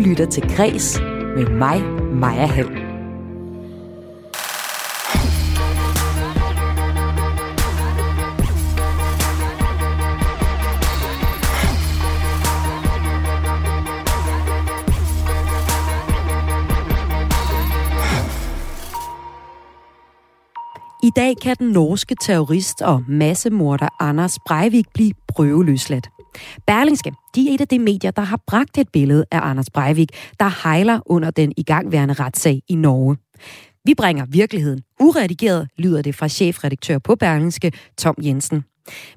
lytter til Græs med mig, Maja Hall. I dag kan den norske terrorist og massemorder Anders Breivik blive prøveløsladt. Berlingske, de er et af de medier, der har bragt et billede af Anders Breivik, der hejler under den igangværende retssag i Norge. Vi bringer virkeligheden uredigeret, lyder det fra chefredaktør på Berlingske, Tom Jensen.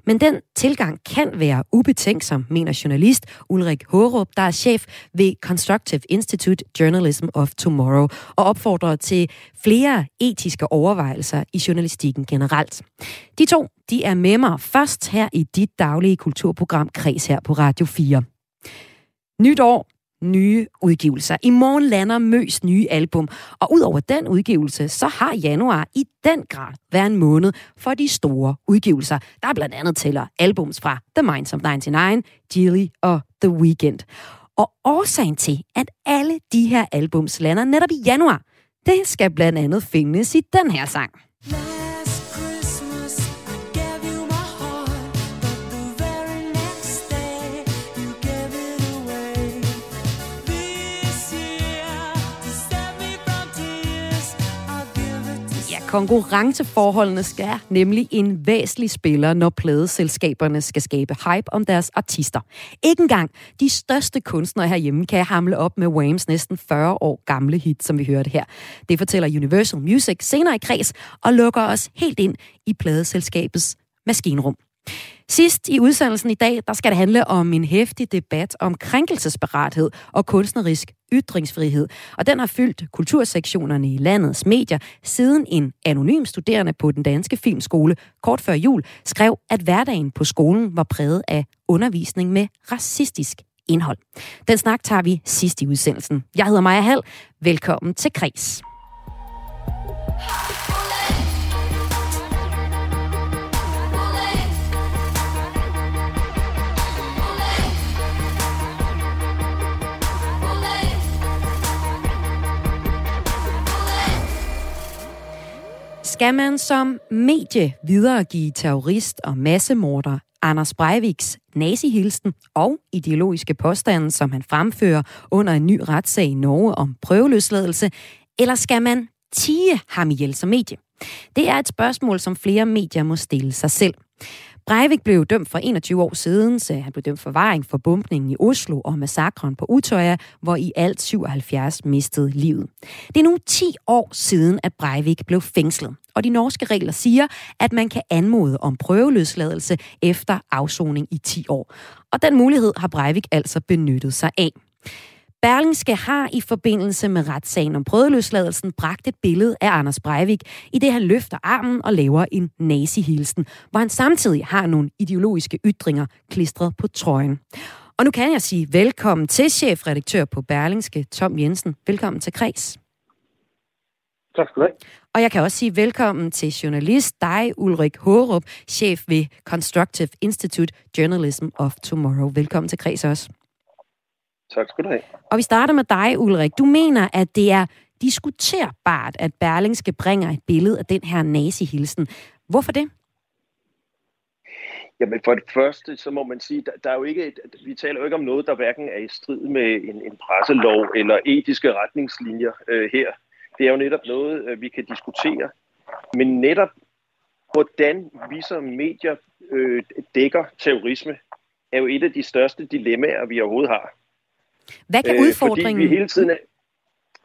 Men den tilgang kan være ubetænksom, mener journalist Ulrik Hårup, der er chef ved Constructive Institute Journalism of Tomorrow, og opfordrer til flere etiske overvejelser i journalistikken generelt. De to, de er med mig først her i dit daglige kulturprogram Kreds her på Radio 4. Nyt år, nye udgivelser. I morgen lander Møs nye album, og ud over den udgivelse, så har januar i den grad været en måned for de store udgivelser. Der er blandt andet tæller albums fra The Minds of 99, Jilly og The Weeknd. Og årsagen til, at alle de her albums lander netop i januar, det skal blandt andet findes i den her sang. Konkurrenceforholdene skal nemlig en væsentlig spiller, når pladeselskaberne skal skabe hype om deres artister. Ikke engang de største kunstnere herhjemme kan hamle op med Whams næsten 40 år gamle hit, som vi hørte her. Det fortæller Universal Music senere i kreds og lukker os helt ind i pladeselskabets maskinrum. Sidst i udsendelsen i dag, der skal det handle om en hæftig debat om krænkelsesberethed og kunstnerisk ytringsfrihed. Og den har fyldt kultursektionerne i landets medier, siden en anonym studerende på den danske filmskole kort før jul skrev, at hverdagen på skolen var præget af undervisning med racistisk indhold. Den snak tager vi sidst i udsendelsen. Jeg hedder Maja Hall. Velkommen til Kris. Skal man som medie videregive terrorist og massemorder Anders Breiviks nazihilsen og ideologiske påstande, som han fremfører under en ny retssag i Norge om prøveløsladelse, eller skal man tige ham ihjel som medie? Det er et spørgsmål, som flere medier må stille sig selv. Breivik blev dømt for 21 år siden, så han blev dømt for varing for bumpningen i Oslo og massakren på Utøya, hvor i alt 77 mistede livet. Det er nu 10 år siden, at Breivik blev fængslet, og de norske regler siger, at man kan anmode om prøveløsladelse efter afsoning i 10 år. Og den mulighed har Breivik altså benyttet sig af. Berlingske har i forbindelse med retssagen om prøveløsladelsen bragt et billede af Anders Breivik, i det han løfter armen og laver en nazihilsen, hvor han samtidig har nogle ideologiske ytringer klistret på trøjen. Og nu kan jeg sige velkommen til chefredaktør på Berlingske, Tom Jensen. Velkommen til Kreds. Tak skal du have. Og jeg kan også sige velkommen til journalist dig, Ulrik Hårup, chef ved Constructive Institute Journalism of Tomorrow. Velkommen til Kreds også. Tak skal du have. Og vi starter med dig, Ulrik. Du mener, at det er diskuterbart, at Berlingske bringer et billede af den her nazihilsen. Hvorfor det? Jamen for det første, så må man sige, der, der er jo ikke et, vi taler jo ikke om noget, der hverken er i strid med en, en presselov eller etiske retningslinjer øh, her. Det er jo netop noget, øh, vi kan diskutere. Men netop, hvordan vi som medier øh, dækker terrorisme, er jo et af de største dilemmaer, vi overhovedet har. Hvad kan udfordringen... Øh, fordi vi hele tiden er,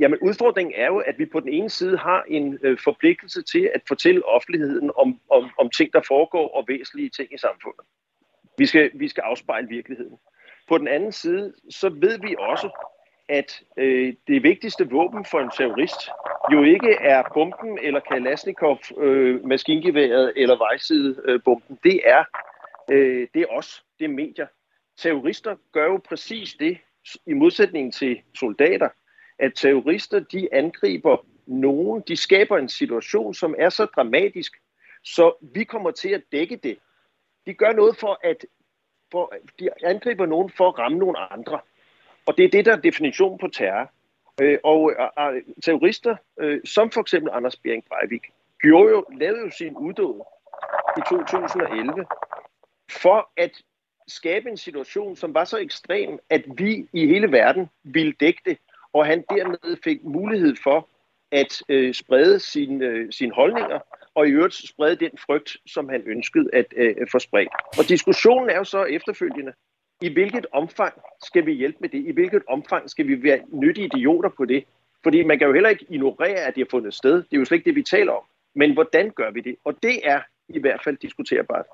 Jamen udfordringen er jo, at vi på den ene side har en øh, forpligtelse til at fortælle offentligheden om, om, om ting, der foregår og væsentlige ting i samfundet. Vi skal, vi skal afspejle virkeligheden. På den anden side, så ved vi også, at øh, det vigtigste våben for en terrorist jo ikke er bomben eller Kalashnikov øh, maskingeværet eller vejsidebomben. Øh, det er øh, det er os, det er medier. Terrorister gør jo præcis det, i modsætning til soldater, at terrorister de angriber nogen, de skaber en situation, som er så dramatisk, så vi kommer til at dække det. De gør noget for at, for, de angriber nogen for at ramme nogle andre. Og det er det, der er definition på terror. Øh, og terrorister, øh, som for eksempel Anders Bering Breivik, gjorde jo, lavede jo sin uddød i 2011 for at skabe en situation, som var så ekstrem, at vi i hele verden ville dække det, og han dermed fik mulighed for at øh, sprede sin, øh, sine holdninger, og i øvrigt sprede den frygt, som han ønskede at øh, få spredt. Og diskussionen er jo så efterfølgende, i hvilket omfang skal vi hjælpe med det? I hvilket omfang skal vi være nyttige idioter på det? Fordi man kan jo heller ikke ignorere, at det har fundet sted. Det er jo slet ikke det, vi taler om. Men hvordan gør vi det? Og det er i hvert fald diskuterbart.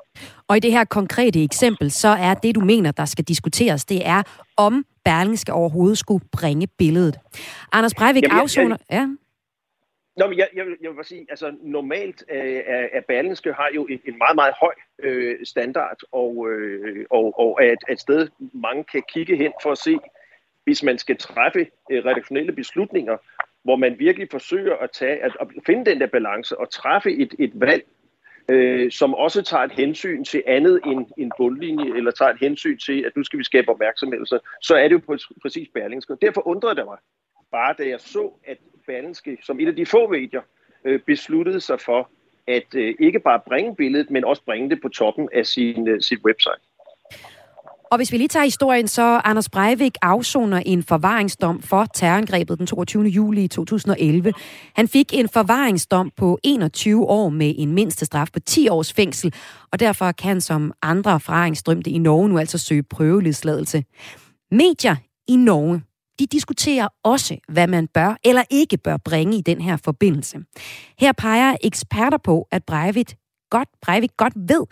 Og i det her konkrete eksempel, så er det, du mener, der skal diskuteres, det er, om Berlingske overhovedet skulle bringe billedet. Anders Breivik Jamen, afsoner... Ja. Nå, men jeg, jeg, jeg vil bare sige, altså normalt øh, er, er Berlingske har jo en, en meget, meget høj øh, standard, og, øh, og, og er et, et sted, mange kan kigge hen for at se, hvis man skal træffe øh, redaktionelle beslutninger, hvor man virkelig forsøger at, tage, at, at finde den der balance og træffe et, et valg, øh, som også tager et hensyn til andet end en bundlinje, eller tager et hensyn til, at nu skal vi skabe opmærksomhed, så, så er det jo præcis Berlingske. Og derfor undrede det mig bare, da jeg så, at Berlingske, som et af de få medier, øh, besluttede sig for at øh, ikke bare bringe billedet, men også bringe det på toppen af sin, øh, sit website. Og hvis vi lige tager historien, så Anders Breivik afsoner en forvaringsdom for terrorangrebet den 22. juli 2011. Han fik en forvaringsdom på 21 år med en mindste straf på 10 års fængsel, og derfor kan som andre forvaringsdømte i Norge nu altså søge prøveledslagelse. Medier i Norge, de diskuterer også, hvad man bør eller ikke bør bringe i den her forbindelse. Her peger eksperter på, at Breivik godt, Breivik godt ved,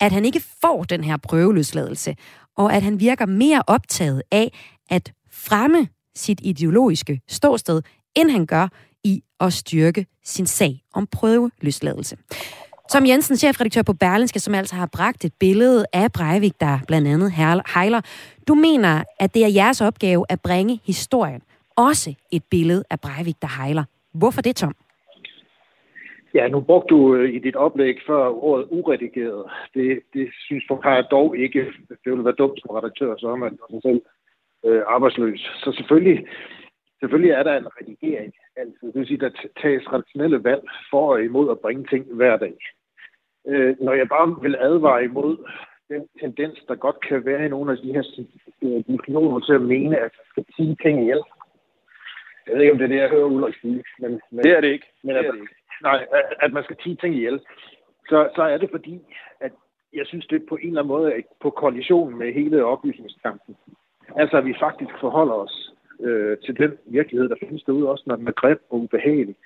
at han ikke får den her prøveløsladelse, og at han virker mere optaget af at fremme sit ideologiske ståsted, end han gør i at styrke sin sag om prøveløsladelse. Som Jensen, chefredaktør på Berlinske, som altså har bragt et billede af Breivik, der blandt andet hejler. Du mener, at det er jeres opgave at bringe historien. Også et billede af Breivik, der hejler. Hvorfor det, Tom? Ja, nu brugte du øh, i dit oplæg før ordet uredigeret. Det, det synes jeg dog ikke. Det ville være dumt som redaktør, så er man selv øh, arbejdsløs. Så selvfølgelig, selvfølgelig er der en redigering. Altså, det vil sige, der tages redaktionelle valg for og imod at bringe ting hver dag. Øh, når jeg bare vil advare imod den tendens, der godt kan være i nogle af de her øh, diskussioner til at mene, at der skal sige ting ihjel. Jeg ved ikke, om det er det, jeg hører Ulrik sige. Men, men, det er det ikke. Men det er det ikke nej, at man skal tige ting ihjel, så, så er det fordi, at jeg synes, det på en eller anden måde er på koalition med hele oplysningskampen. Altså, at vi faktisk forholder os øh, til den virkelighed, der findes derude, også når den er grim og ubehagelig,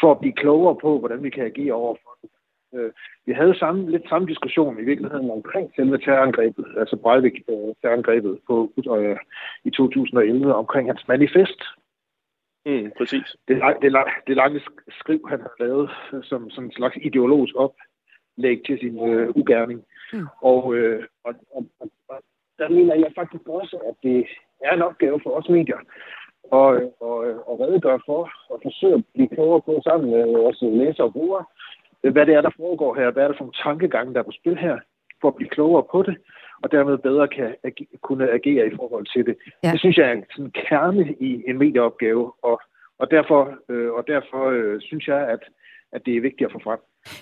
for at blive klogere på, hvordan vi kan agere overfor den. Øh, vi havde samme, lidt samme diskussion i virkeligheden omkring selve terrorangrebet, altså Breivik-terrorangrebet øh, på, øh, i 2011, omkring hans manifest, Mm, præcis. Det, det, det lange skriv, han har lavet som, som en slags ideologisk oplæg til sin øh, ugerning. Mm. Og, øh, og, og, og der mener jeg faktisk også, at det er en opgave for os medier og, og, og redegøre for og forsøge at blive klogere på sammen med vores læsere og brugere, hvad det er, der foregår her, hvad er det for nogle tankegange, der er på spil her, for at blive klogere på det, og dermed bedre kan ag- kunne agere i forhold til det. Ja. Det synes jeg er en sådan kerne i en medieopgave, og, og derfor, øh, og derfor øh, synes jeg, at, at det er vigtigt at få frem.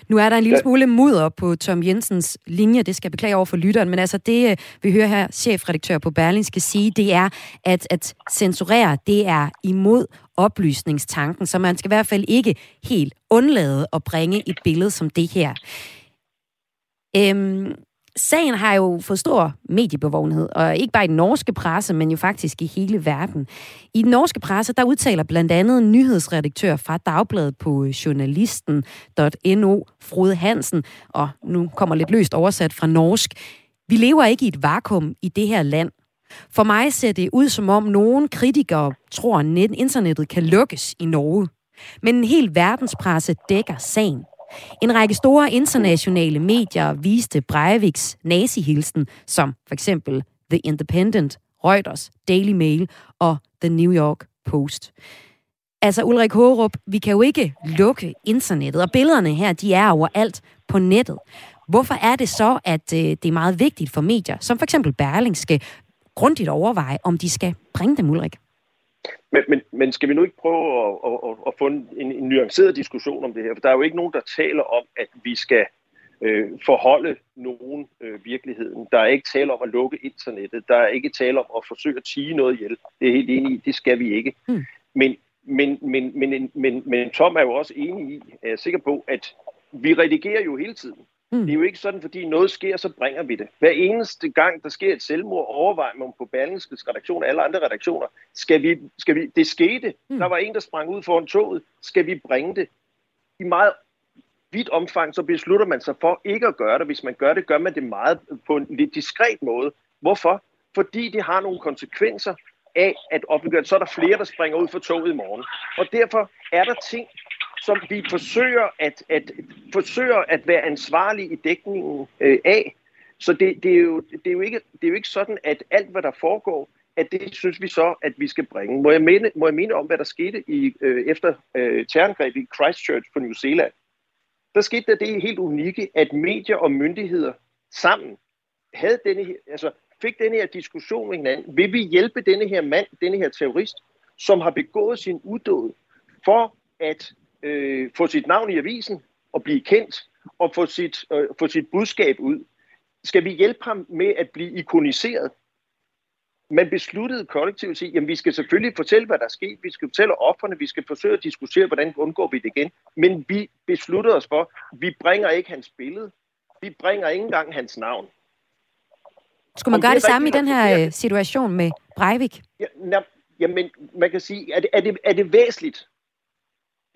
Nu er der en lille smule mudder på Tom Jensens linje, det skal jeg beklage over for lytteren, men altså det, øh, vi hører her chefredaktør på Berlin skal sige, det er, at, at censurere, det er imod oplysningstanken, så man skal i hvert fald ikke helt undlade at bringe et billede som det her. Øhm, Sagen har jo fået stor mediebevågenhed, og ikke bare i den norske presse, men jo faktisk i hele verden. I den norske presse, der udtaler blandt andet en nyhedsredaktør fra Dagbladet på øh, journalisten.no, Frode Hansen, og nu kommer lidt løst oversat fra norsk. Vi lever ikke i et vakuum i det her land. For mig ser det ud som om nogen kritikere tror, at internettet kan lukkes i Norge. Men en hel verdenspresse dækker sagen. En række store internationale medier viste Breiviks nazihilsen, som for eksempel The Independent, Reuters, Daily Mail og The New York Post. Altså Ulrik Hårup, vi kan jo ikke lukke internettet, og billederne her, de er overalt på nettet. Hvorfor er det så, at øh, det er meget vigtigt for medier, som for eksempel Berlingske, grundigt overveje, om de skal bringe dem, Ulrik. Men, men, men skal vi nu ikke prøve at, at, at, at få en, en nuanceret diskussion om det her? For der er jo ikke nogen, der taler om, at vi skal øh, forholde nogen øh, virkeligheden. Der er ikke tale om at lukke internettet. Der er ikke tale om at forsøge at tige noget ihjel. Det er helt enig i. Det skal vi ikke. Mm. Men, men, men, men, men, men Tom er jo også enig i, er jeg sikker på, at vi redigerer jo hele tiden. Mm. Det er jo ikke sådan, fordi noget sker, så bringer vi det. Hver eneste gang, der sker et selvmord, overvejer man på Berlingskes redaktion og alle andre redaktioner, skal vi, skal vi, det skete. Mm. Der var en, der sprang ud foran toget. Skal vi bringe det? I meget vidt omfang, så beslutter man sig for ikke at gøre det. Hvis man gør det, gør man det meget på en lidt diskret måde. Hvorfor? Fordi det har nogle konsekvenser af at offentliggøre Så er der flere, der springer ud for toget i morgen. Og derfor er der ting, som vi forsøger at, at, forsøger at være ansvarlige i dækningen øh, af. Så det, det, er jo, det, er jo ikke, det er jo ikke sådan, at alt, hvad der foregår, at det synes vi så, at vi skal bringe. Må jeg mene, må jeg mene om, hvad der skete i, øh, efter øh, terrorangrebet i Christchurch på New Zealand? Der skete der det helt unikke, at medier og myndigheder sammen havde denne, altså fik denne her diskussion med hinanden. Vil vi hjælpe denne her mand, denne her terrorist, som har begået sin udåd, for at øh, få sit navn i avisen og blive kendt og få sit, øh, få sit budskab ud? Skal vi hjælpe ham med at blive ikoniseret? Man besluttede kollektivt at sige, at vi skal selvfølgelig fortælle, hvad der er sket. Vi skal fortælle offerne. Vi skal forsøge at diskutere, hvordan undgår vi det igen. Men vi besluttede os for, vi bringer ikke hans billede. Vi bringer ikke engang hans navn. Skulle man gøre det, det samme i den her øh, situation med Breivik? Ja, jamen, man kan sige, er det, er, det, er det væsentligt?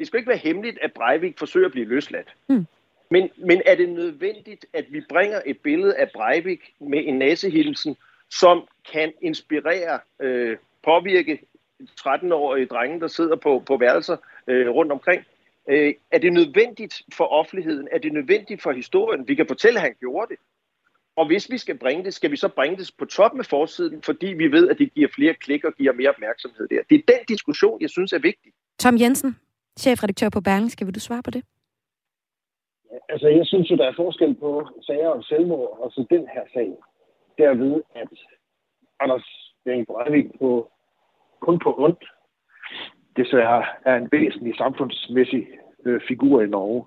Det skal ikke være hemmeligt, at Breivik forsøger at blive løsladt. Hmm. Men, men er det nødvendigt, at vi bringer et billede af Breivik med en nasehilsen, som kan inspirere, øh, påvirke 13-årige drenge, der sidder på, på værelser øh, rundt omkring? Øh, er det nødvendigt for offentligheden? Er det nødvendigt for historien? Vi kan fortælle, at han gjorde det. Og hvis vi skal bringe det, skal vi så bringe det på toppen af forsiden, fordi vi ved, at det giver flere klik og giver mere opmærksomhed der. Det er den diskussion, jeg synes er vigtig. Tom Jensen, chefredaktør på Berlingske, vil du svare på det? Ja, Altså, jeg synes jo, der er forskel på sager om selvmord og så den her sag. Derved, at Anders Bering Breivik på, kun på ondt desværre er en væsentlig samfundsmæssig øh, figur i Norge.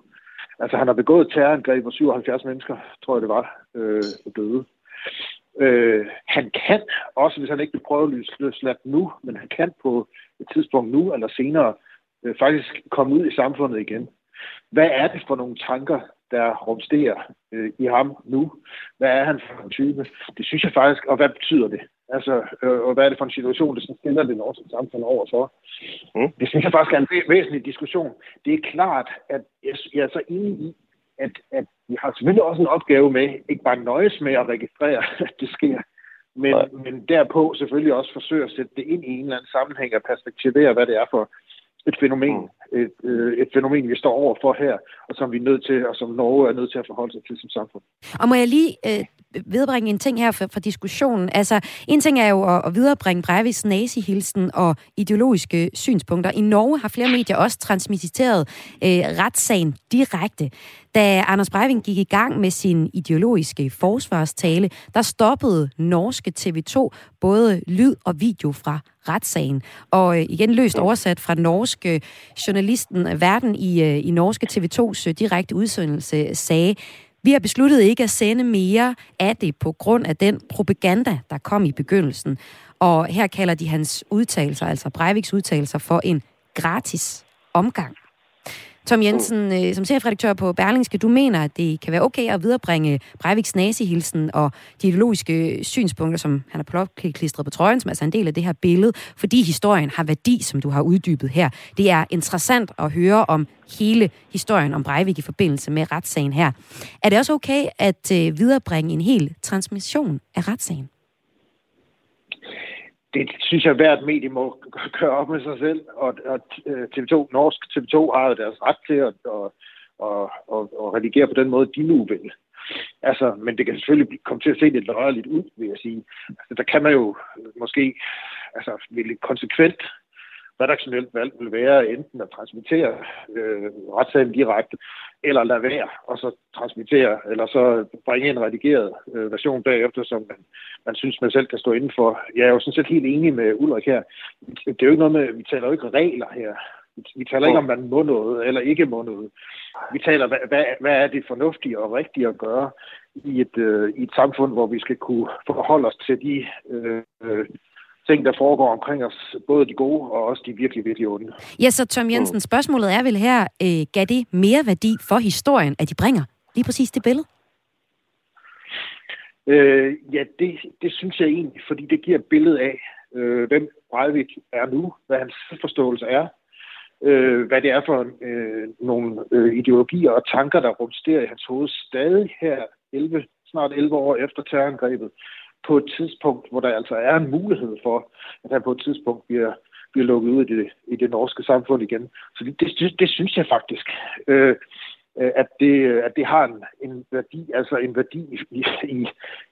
Altså, han har begået terrorangreb, hvor 77 mennesker, tror jeg det var, øh, døde. Øh, han kan, også hvis han ikke vil prøve at nu, men han kan på et tidspunkt nu eller senere øh, faktisk komme ud i samfundet igen. Hvad er det for nogle tanker, der rumsterer øh, i ham nu? Hvad er han for en type? Det synes jeg faktisk, og hvad betyder det? Altså, øh, og hvad er det for en situation, der stiller det norske samfund overfor? Mm. Det synes jeg faktisk er en væsentlig diskussion. Det er klart, at jeg, jeg er så enig i, at, at vi har selvfølgelig også en opgave med, ikke bare nøjes med at registrere, at det sker, men, men derpå selvfølgelig også forsøge at sætte det ind i en eller anden sammenhæng og perspektivere, hvad det er for et fænomen, mm. et, øh, et fænomen, vi står over for her, og som vi er nødt til, og som Norge er nødt til at forholde sig til som samfund. Og må jeg lige øh, viderebringe en ting her for, for diskussionen. Altså, en ting er jo at, at viderebringe Breiviks nazihilsen og ideologiske synspunkter. I Norge har flere medier også transmitteret øh, retssagen direkte. Da Anders Breivik gik i gang med sin ideologiske forsvarstale, der stoppede norske TV2 både lyd og video fra retssagen. Og øh, igen løst oversat fra norske øh, journalisten øh, Verden i, i norske TV2's direkte udsendelse sagde, vi har besluttet ikke at sende mere af det på grund af den propaganda, der kom i begyndelsen. Og her kalder de hans udtalelser, altså Breiviks udtalelser, for en gratis omgang. Tom Jensen, øh, som chefredaktør på Berlingske, du mener, at det kan være okay at viderebringe Breiviks nazihilsen og de ideologiske synspunkter, som han har klistret på trøjen, som er altså en del af det her billede, fordi historien har værdi, som du har uddybet her. Det er interessant at høre om hele historien om Breivik i forbindelse med retssagen her. Er det også okay at øh, viderebringe en hel transmission af retssagen? Det synes jeg, at hvert medie må gøre op med sig selv, og, og øh, TV2, Norsk TV2 har jo deres ret til at, og, og, og, og redigere på den måde, de nu vil. Altså, men det kan selvfølgelig komme til at se lidt løjerligt ud, vil jeg sige. Altså, der kan man jo øh, måske altså, lidt konsekvent redaktionelt valg vil være enten at transmittere øh, retssagen direkte, eller lade være, og så transmittere, eller så bringe en redigeret øh, version bagefter, som man, man synes, man selv kan stå inden for. Jeg er jo sådan set helt enig med Ulrik her. Det er jo ikke noget med, vi taler jo ikke regler her. Vi taler ikke om, man må noget eller ikke må noget. Vi taler, hvad, hvad, hvad er det fornuftige og rigtige at gøre i et, øh, i et samfund, hvor vi skal kunne forholde os til de øh, ting, der foregår omkring os, både de gode og også de virkelig, virkelig onde. Ja, så Tom Jensen, spørgsmålet er vel her, øh, gav det mere værdi for historien, at de bringer lige præcis det billede? Øh, ja, det, det synes jeg egentlig, fordi det giver et billede af, øh, hvem Breivik er nu, hvad hans forståelse er, øh, hvad det er for øh, nogle øh, ideologier og tanker, der rumsterer i hans hoved stadig her 11, snart 11 år efter terrorangrebet, på et tidspunkt, hvor der altså er en mulighed for, at han på et tidspunkt bliver, bliver lukket ud i det, i det norske samfund igen. Så det, det, det synes jeg faktisk. Øh, øh, at det, at det har en, en værdi, altså en værdi i, i,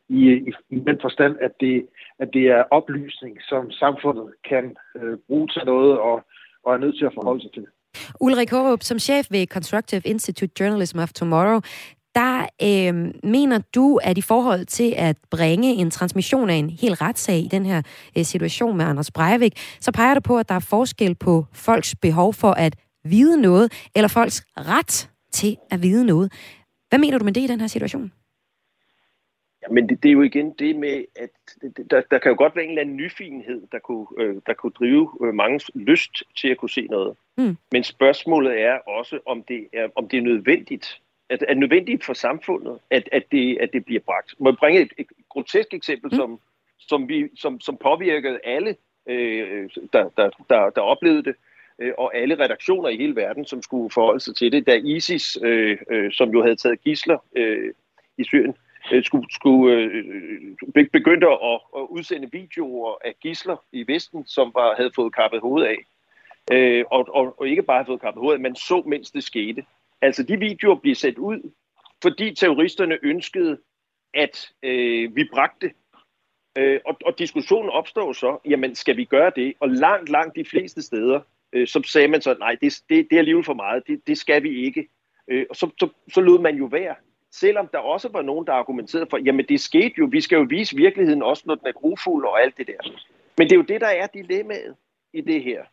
i, i den forstand, at det, at det er oplysning, som samfundet kan øh, bruge til noget og, og er nødt til at forholde sig til. Ulrik Hårup, som chef ved Constructive Institute Journalism of Tomorrow, der øh, mener du, at i forhold til at bringe en transmission af en hel retssag i den her øh, situation med Anders Breivik, så peger du på, at der er forskel på folks behov for at vide noget, eller folks ret til at vide noget. Hvad mener du med det i den her situation? Ja, men det, det er jo igen det med, at der, der kan jo godt være en eller anden nyfinhed, der kunne, øh, der kunne drive øh, mange lyst til at kunne se noget. Mm. Men spørgsmålet er også, om det er, om det er nødvendigt, at, er nødvendigt for samfundet, at, at, det, at det bliver bragt. Må jeg bringe et, et grotesk eksempel, mm. som, som, vi, som, som påvirkede alle, øh, der, der, der, der oplevede det, øh, og alle redaktioner i hele verden, som skulle forholde sig til det, da ISIS, øh, øh, som jo havde taget gisler øh, i Syrien, øh, skulle, skulle øh, begyndte at, at udsende videoer af gisler i Vesten, som var, havde fået kappet hovedet af. Øh, og, og, og ikke bare havde fået kappet hovedet af, men så mens det skete. Altså de videoer bliver sat ud, fordi terroristerne ønskede, at øh, vi bragte øh, og, og diskussionen opstår så, jamen skal vi gøre det? Og langt, langt de fleste steder, øh, så sagde man så, nej, det, det, det er alligevel for meget, det, det skal vi ikke. Øh, og så, så, så lød man jo være. Selvom der også var nogen, der argumenterede for, jamen det skete jo, vi skal jo vise virkeligheden også, når den er grufuld og alt det der. Men det er jo det, der er dilemmaet i det her.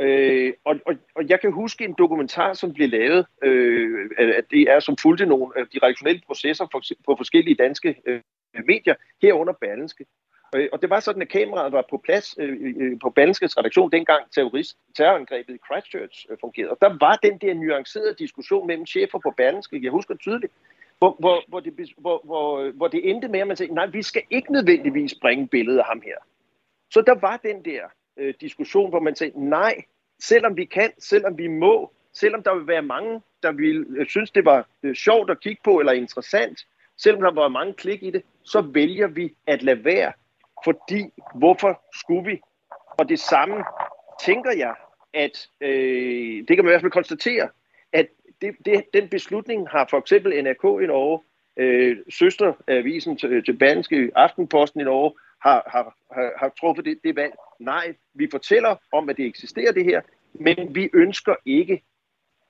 Øh, og, og, og jeg kan huske en dokumentar, som blev lavet, øh, at det er som fulgte nogle af de redaktionelle processer for, på forskellige danske øh, medier, herunder Berlinske. Øh, og det var sådan, at kameraet var på plads øh, øh, på Berlinskes redaktion, dengang terrorist, terrorangrebet i Christchurch øh, fungerede. Og der var den der nuancerede diskussion mellem chefer på Berlinske, jeg husker tydeligt, hvor, hvor, hvor, det, hvor, hvor, hvor det endte med, at man sagde, nej, vi skal ikke nødvendigvis bringe billedet af ham her. Så der var den der øh, diskussion, hvor man sagde, nej, selvom vi kan, selvom vi må, selvom der vil være mange, der vil øh, synes, det var øh, sjovt at kigge på eller interessant, selvom der var mange klik i det, så vælger vi at lade være. Fordi, hvorfor skulle vi? Og det samme tænker jeg, at øh, det kan man i hvert fald konstatere, at det, det, den beslutning har for eksempel NRK i Norge, øh, søsteravisen til, til Banske Aftenposten i Norge, har, har, har, har truffet det, det valg. Nej, vi fortæller om, at det eksisterer det her, men vi ønsker ikke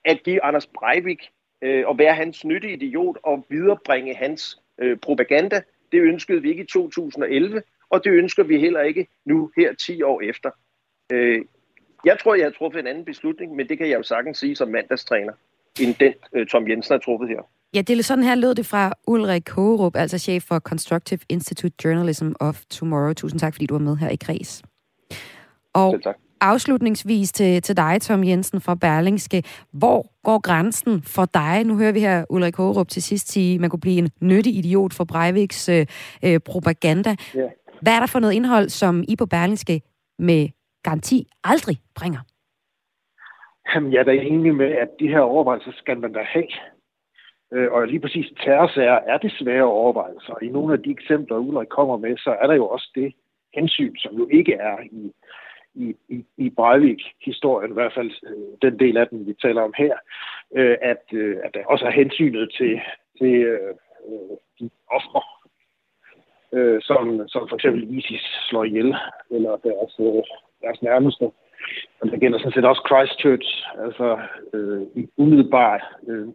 at give Anders Breivik øh, og være hans nyttige idiot og viderebringe hans øh, propaganda. Det ønskede vi ikke i 2011, og det ønsker vi heller ikke nu her 10 år efter. Øh, jeg tror, jeg har truffet en anden beslutning, men det kan jeg jo sagtens sige som mandagstræner, end den øh, Tom Jensen har truffet her. Ja, det er sådan her lød det fra Ulrik Hågerup, altså chef for Constructive Institute Journalism of Tomorrow. Tusind tak, fordi du var med her i Kreds. Og Selv tak. afslutningsvis til, til dig, Tom Jensen fra Berlingske. Hvor går grænsen for dig? Nu hører vi her Ulrik Hågerup til sidst sige, at man kunne blive en nyttig idiot for Breiviks øh, øh, propaganda. Yeah. Hvad er der for noget indhold, som I på Berlingske med garanti aldrig bringer? Jamen, jeg er da enig med, at de her overvejelser skal man da have. Øh, og lige præcis terrorsager er det svære overvejelser. I nogle af de eksempler, Ulrik kommer med, så er der jo også det hensyn, som jo ikke er i, i, i, i Breivik-historien, i hvert fald øh, den del af den, vi taler om her, øh, at, øh, at der også er hensynet til, til øh, de ofre, øh, som, som for eksempel ISIS slår ihjel, eller deres, øh, deres nærmeste. og det gælder sådan set også Christchurch, altså øh, i umiddelbar, øh,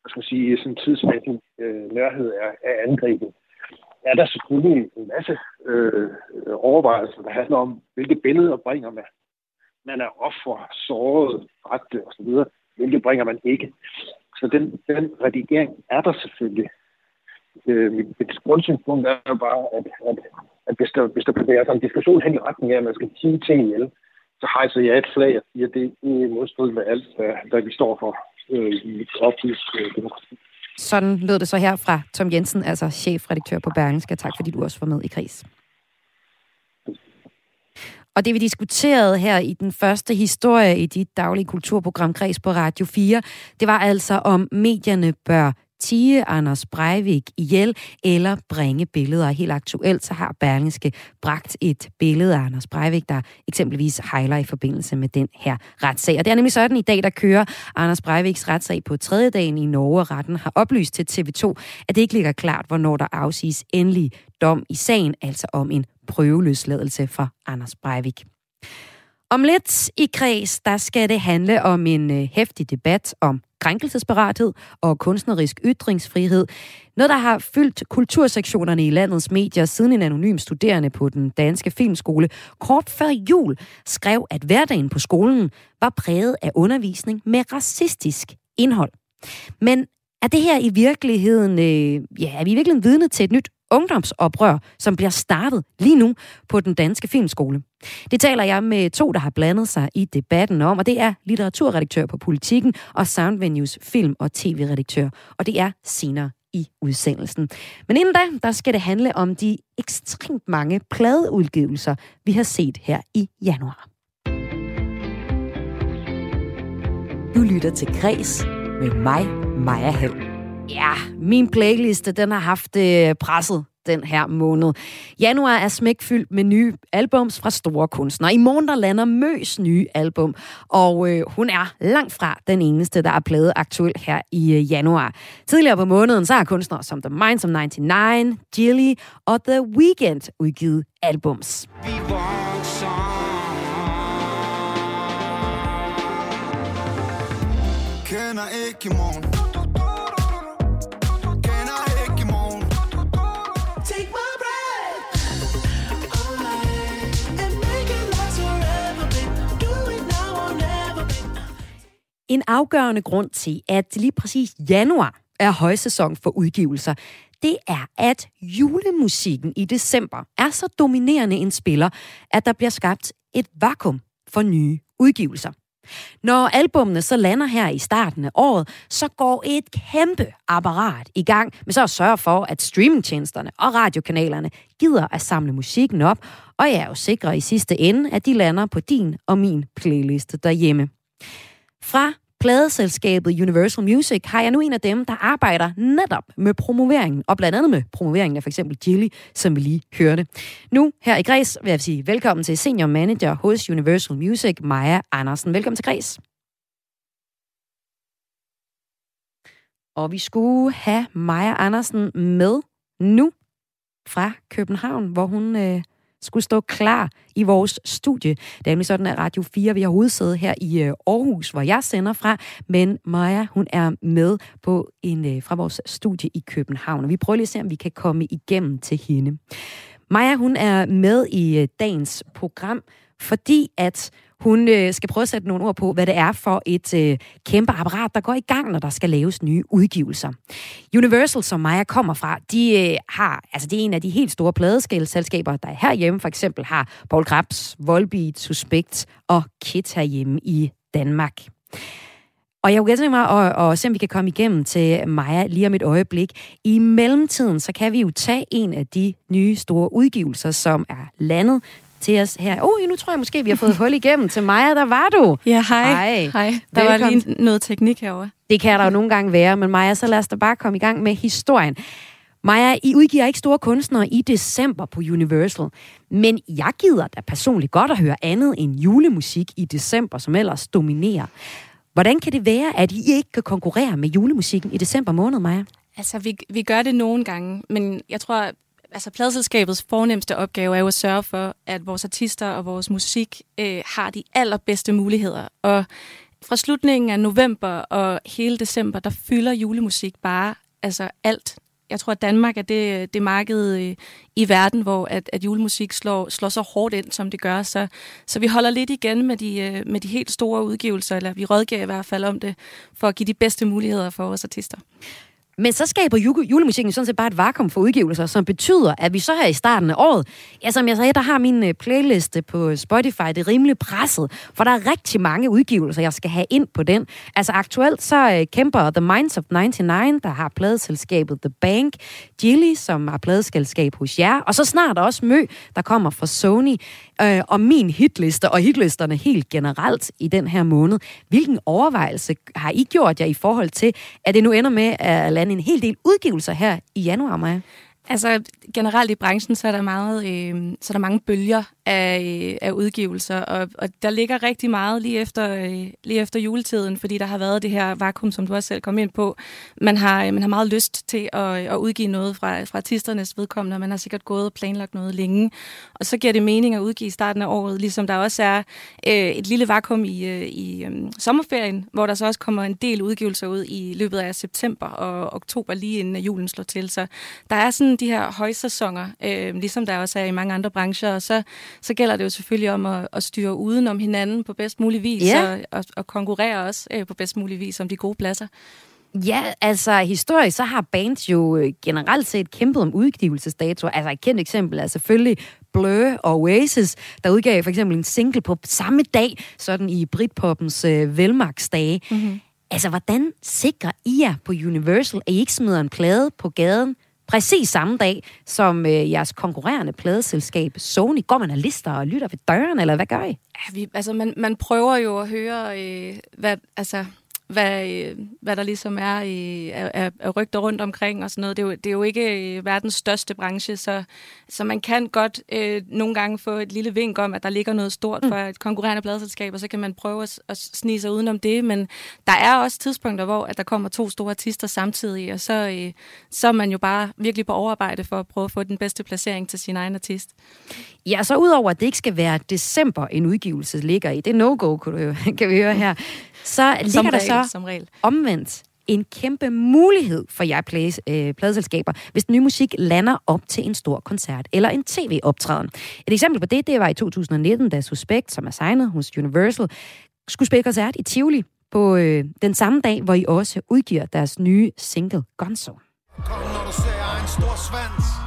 hvad skal man sige, sådan tidsmæssig øh, nærhed af, af angrebet, er der selvfølgelig en masse øh, overvejelser, der handler om, hvilke billeder bringer man. Man er offer, såret, dræbte osv. Hvilke bringer man ikke. Så den, den redigering er der selvfølgelig. Øh, mit, mit grundsynspunkt er jo bare, at, at, at hvis, der, hvis der bevæger sig en diskussion hen i retning af, at man skal sige ting ihjel, så hejser jeg et flag og siger, at det er i modstrid med alt, hvad, hvad vi står for øh, i et oplyst øh, demokrati. Sådan lød det så her fra Tom Jensen, altså chefredaktør på Berlingske. Tak fordi du også var med i Kris. Og det vi diskuterede her i den første historie i dit daglige kulturprogram Kreds på Radio 4, det var altså om medierne bør tige Anders Breivik ihjel eller bringe billeder. Helt aktuelt så har Berlingske bragt et billede af Anders Breivik, der eksempelvis hejler i forbindelse med den her retssag. Og det er nemlig sådan i dag, der kører Anders Breiviks retssag på tredje dagen i Norge. Retten har oplyst til TV2, at det ikke ligger klart, hvornår der afsiges endelig dom i sagen, altså om en prøveløsladelse for Anders Breivik. Om lidt i kreds, der skal det handle om en øh, hæftig debat om krænkelsesparathed og kunstnerisk ytringsfrihed. Noget, der har fyldt kultursektionerne i landets medier siden en anonym studerende på den danske filmskole kort før jul skrev, at hverdagen på skolen var præget af undervisning med racistisk indhold. Men er det her i virkeligheden, øh, ja, er vi i virkeligheden vidne til et nyt ungdomsoprør, som bliver startet lige nu på den danske filmskole. Det taler jeg med to, der har blandet sig i debatten om, og det er litteraturredaktør på Politiken og Soundvenues film- og tv-redaktør, og det er senere i udsendelsen. Men inden da, der skal det handle om de ekstremt mange pladeudgivelser, vi har set her i januar. Du lytter til Græs med mig, Maja Helm. Ja, min playliste, den har haft øh, presset den her måned. Januar er smækfyldt med nye albums fra store kunstnere. I morgen der lander Møs nye album, og øh, hun er langt fra den eneste, der er blevet aktuel her i øh, januar. Tidligere på måneden så har kunstnere som The Minds of 99, Jilly og The Weeknd udgivet albums. Vi Kender ikke morgen En afgørende grund til, at lige præcis januar er højsæson for udgivelser, det er, at julemusikken i december er så dominerende en spiller, at der bliver skabt et vakuum for nye udgivelser. Når albumene så lander her i starten af året, så går et kæmpe apparat i gang med så at sørge for, at streamingtjenesterne og radiokanalerne gider at samle musikken op, og jeg er jo sikker i sidste ende, at de lander på din og min playliste derhjemme. Fra pladeselskabet Universal Music har jeg nu en af dem, der arbejder netop med promoveringen, og blandt andet med promoveringen af for eksempel Jilly, som vi lige hørte. Nu her i Græs vil jeg sige velkommen til senior manager hos Universal Music, Maja Andersen. Velkommen til Græs. Og vi skulle have Maja Andersen med nu fra København, hvor hun øh, skulle stå klar i vores studie. Det er nemlig sådan, at Radio 4, vi har hovedsæde her i øh, Aarhus, hvor jeg sender fra, men Maja, hun er med på en øh, fra vores studie i København, og vi prøver lige at se, om vi kan komme igennem til hende. Maja, hun er med i øh, dagens program, fordi at hun øh, skal prøve at sætte nogle ord på, hvad det er for et øh, kæmpe apparat, der går i gang, når der skal laves nye udgivelser. Universal, som Maja kommer fra, de øh, har, altså det er en af de helt store pladeskælselskaber, der herhjemme for eksempel har Paul Krabs, Volbeat, Suspekt og Kit herhjemme i Danmark. Og jeg kunne tænke mig at, at se, om vi kan komme igennem til Maja lige om et øjeblik. I mellemtiden, så kan vi jo tage en af de nye store udgivelser, som er landet til os her. Oh, nu tror jeg måske, vi har fået hul igennem til Maja. Der var du. Ja, hej. Hej. hej. Der Velkommen. var lige noget teknik herovre. Det kan der jo nogle gange være, men Maja, så lad os da bare komme i gang med historien. Maja, I udgiver ikke store kunstnere i december på Universal, men jeg gider da personligt godt at høre andet end julemusik i december, som ellers dominerer. Hvordan kan det være, at I ikke kan konkurrere med julemusikken i december måned, Maja? Altså, vi, vi gør det nogle gange, men jeg tror, altså pladselskabets fornemmeste opgave er jo at sørge for, at vores artister og vores musik øh, har de allerbedste muligheder. Og fra slutningen af november og hele december, der fylder julemusik bare altså alt. Jeg tror, at Danmark er det, det marked øh, i verden, hvor at, at julemusik slår, slår så hårdt ind, som det gør. Så, så vi holder lidt igen med de, øh, med de helt store udgivelser, eller vi rådgiver i hvert fald om det, for at give de bedste muligheder for vores artister. Men så skaber julemusikken sådan set bare et vakuum for udgivelser, som betyder, at vi så her i starten af året, ja, som jeg sagde, der har min øh, playliste på Spotify, det er rimelig presset, for der er rigtig mange udgivelser, jeg skal have ind på den. Altså aktuelt så øh, kæmper The Minds of 99, der har pladeselskabet The Bank, Jilly, som har pladeselskab hos jer, og så snart også Mø, der kommer fra Sony, øh, om min hitliste, og hitlisterne helt generelt i den her måned. Hvilken overvejelse har I gjort jer i forhold til, at det nu ender med at lande en hel del udgivelser her i januar, Maja? Altså generelt i branchen, så er der, meget, øh, så er der mange bølger af, øh, af udgivelser, og, og der ligger rigtig meget lige efter, øh, lige efter juletiden, fordi der har været det her vakuum, som du også selv kom ind på. Man har, øh, man har meget lyst til at, at udgive noget fra, fra artisternes vedkommende, og man har sikkert gået og planlagt noget længe. Og så giver det mening at udgive i starten af året, ligesom der også er øh, et lille vakuum i, øh, i øh, sommerferien, hvor der så også kommer en del udgivelser ud i løbet af september og oktober, lige inden julen slår til. Så der er sådan de her højsæsoner, øh, ligesom der også er i mange andre brancher, og så så gælder det jo selvfølgelig om at, at styre uden om hinanden på bedst mulig vis, ja. og, og, og konkurrere også øh, på bedst mulig vis om de gode pladser. Ja, altså historisk, så har bands jo øh, generelt set kæmpet om udgivelsesdatoer. Altså et kendt eksempel er selvfølgelig Blur og Oasis, der udgav for eksempel en single på samme dag, sådan i Britpoppens øh, velmagsdage. Mm-hmm. Altså, hvordan sikrer I jer på Universal, at I ikke smider en plade på gaden præcis samme dag som øh, jeres konkurrerende pladeselskab Sony. Går man og lister og lytter ved døren, eller hvad gør I? Ja, vi, altså man, man prøver jo at høre, øh, hvad, altså, hvad, øh, hvad der ligesom er i, af, af rygter rundt omkring og sådan noget. Det er jo, det er jo ikke øh, verdens største branche, så, så man kan godt øh, nogle gange få et lille vink om, at der ligger noget stort for et konkurrerende pladselskab, og så kan man prøve at, at snige sig udenom det. Men der er også tidspunkter, hvor at der kommer to store artister samtidig, og så, øh, så er man jo bare virkelig på overarbejde for at prøve at få den bedste placering til sin egen artist. Ja, så udover at det ikke skal være december, en udgivelse ligger i, det er no-go, kan vi høre her, så ligger som der regel, så som regel. omvendt en kæmpe mulighed for jer play, øh, pladeselskaber, hvis den nye musik lander op til en stor koncert eller en tv-optræden. Et eksempel på det, det var i 2019, da Suspekt, som er signet hos Universal, skulle spille koncert i Tivoli på øh, den samme dag, hvor I også udgiver deres nye single Gonzo. Kom, når du ser en stor svans.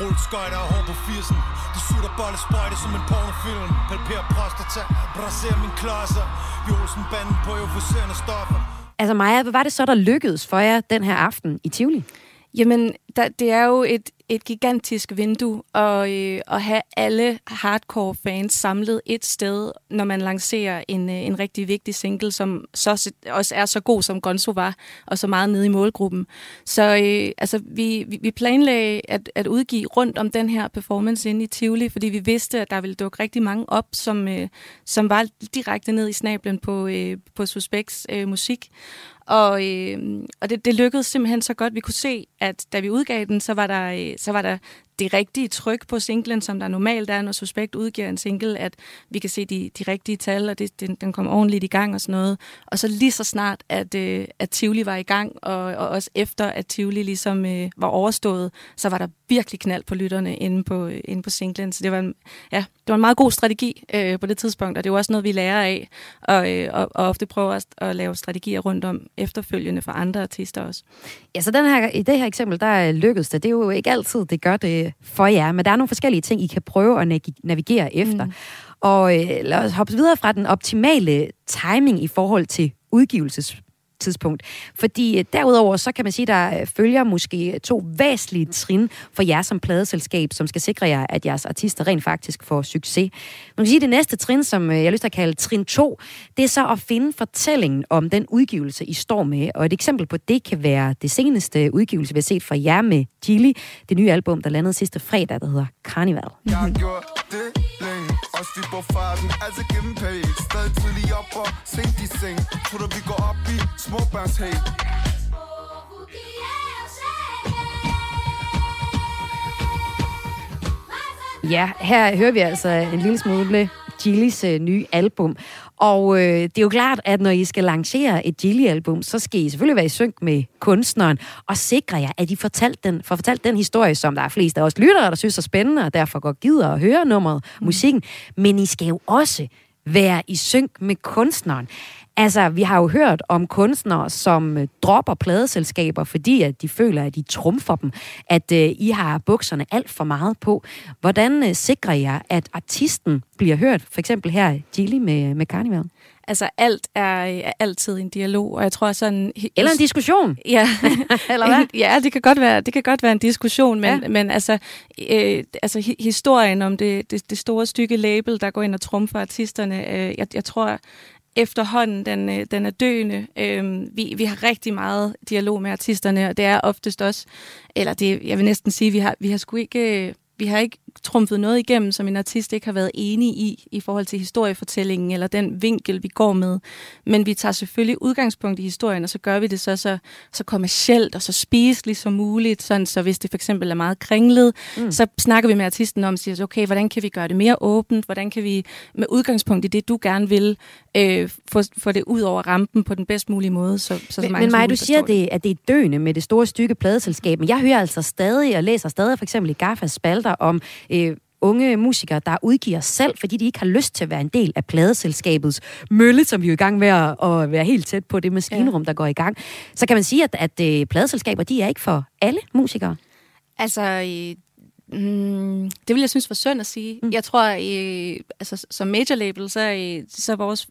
Rullskøjter og hår på 80'en. Du sutter bolle sprøjte som en pornofilm. Palperer prostata, braser min klodser. Jolsen-banden på euforiserende stoffer. Altså Maja, hvad var det så, der lykkedes for jer den her aften i Tivoli? Jamen, der, det er jo et, et gigantisk vindue at, øh, at have alle hardcore fans samlet et sted, når man lancerer en, øh, en rigtig vigtig single, som så også er så god, som Gonzo var, og så meget nede i målgruppen. Så øh, altså, vi, vi planlagde at, at udgive rundt om den her performance inde i Tivoli, fordi vi vidste, at der ville dukke rigtig mange op, som, øh, som var direkte ned i snablen på, øh, på Suspects øh, musik. Og, øh, og det, det lykkedes simpelthen så godt. Vi kunne se, at da vi udgav den, så var der, øh, så var der det rigtige tryk på singlen, som der normalt er, når Suspekt udgiver en single, at vi kan se de, de rigtige tal, og det, den, den kommer ordentligt i gang og sådan noget. Og så lige så snart, at, øh, at Tivoli var i gang, og, og også efter, at Tivoli ligesom øh, var overstået, så var der virkelig knald på lytterne inde på, øh, inde på singlen. Så det var en, ja, det var en meget god strategi øh, på det tidspunkt, og det er også noget, vi lærer af, og, øh, og, og ofte prøver at, at lave strategier rundt om efterfølgende for andre artister også. Ja, så den her, i det her eksempel, der lykkedes det. Det er jo ikke altid, det gør det for jer, men der er nogle forskellige ting, I kan prøve at navigere efter. Mm. Og øh, lad os hoppe videre fra den optimale timing i forhold til udgivelses tidspunkt. Fordi øh, derudover, så kan man sige, der øh, følger måske to væsentlige trin for jer som pladeselskab, som skal sikre jer, at jeres artister rent faktisk får succes. Man kan sige, det næste trin, som øh, jeg har lyst til at kalde trin 2, det er så at finde fortællingen om den udgivelse, I står med. Og et eksempel på det kan være det seneste udgivelse, vi har set fra jer med Gilly, det nye album, der landede sidste fredag, der hedder Carnival. Jeg det vi på farten, altså gennem page Stadig tidlig op og sent i seng. Tror du vi går op i småbørns småbørnshate Ja, her hører vi altså en lille smule Gillis øh, nye album. Og øh, det er jo klart, at når I skal lancere et Gilly-album, så skal I selvfølgelig være i synk med kunstneren, og sikre jer, at I fortalt den, får fortalt den historie, som der er flest af os lyttere, der synes er spændende, og derfor går gider at høre nummeret, mm. musikken. Men I skal jo også være i synk med kunstneren. Altså, vi har jo hørt om kunstnere, som øh, dropper pladeselskaber, fordi at de føler, at de trumfer dem, at øh, I har bukserne alt for meget på. Hvordan øh, sikrer jeg, at artisten bliver hørt? For eksempel her, Gilly med, med Carnival. Altså alt er, er altid en dialog, og jeg tror sådan... Eller en diskussion. Ja. Eller hvad? ja, det kan godt være, det kan godt være en diskussion, men, ja. men altså, øh, altså historien om det, det, det store stykke label, der går ind og trumfer artisterne, øh, jeg, jeg tror, efterhånden, den, øh, den er døende. Øhm, vi, vi har rigtig meget dialog med artisterne, og det er oftest også, eller det, jeg vil næsten sige, vi har, vi har sgu ikke, øh, vi har ikke trumfet noget igennem, som en artist ikke har været enig i, i forhold til historiefortællingen, eller den vinkel, vi går med. Men vi tager selvfølgelig udgangspunkt i historien, og så gør vi det så, så, så kommercielt og så spiseligt som muligt, sådan så hvis det for eksempel er meget kringlet, mm. så snakker vi med artisten om, siger, okay, hvordan kan vi gøre det mere åbent, hvordan kan vi med udgangspunkt i det, du gerne vil, øh, få, få det ud over rampen på den bedst mulige måde. Så, så, men, så mange men Maja, du siger, det, at det er døende med det store stykke pladeselskab, men jeg hører altså stadig og læser stadig for eksempel i Gaffas spalter om øh, unge musikere, der udgiver selv, fordi de ikke har lyst til at være en del af pladeselskabets mølle, som vi er i gang med at, at være helt tæt på det maskinrum, ja. der går i gang. Så kan man sige, at, at øh, pladeselskaber, de er ikke for alle musikere. Altså, Mm, det vil jeg synes var synd at sige. Mm. Jeg tror, øh, altså, som major label, så, øh, så vores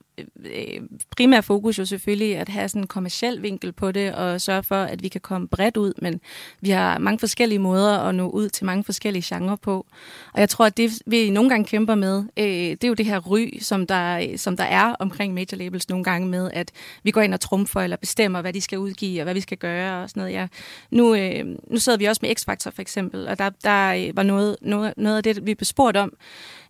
øh, øh primære fokus jo selvfølgelig at have sådan en kommersiel vinkel på det, og sørge for, at vi kan komme bredt ud, men vi har mange forskellige måder at nå ud til mange forskellige genrer på. Og jeg tror, at det, vi nogle gange kæmper med, øh, det er jo det her ry, som der, som der er omkring major labels nogle gange med, at vi går ind og trumfer eller bestemmer, hvad de skal udgive, og hvad vi skal gøre og sådan noget. Ja. Nu, øh, nu sidder vi også med X-Factor for eksempel, og der, der øh, var noget, noget, noget af det, vi blev spurgt om,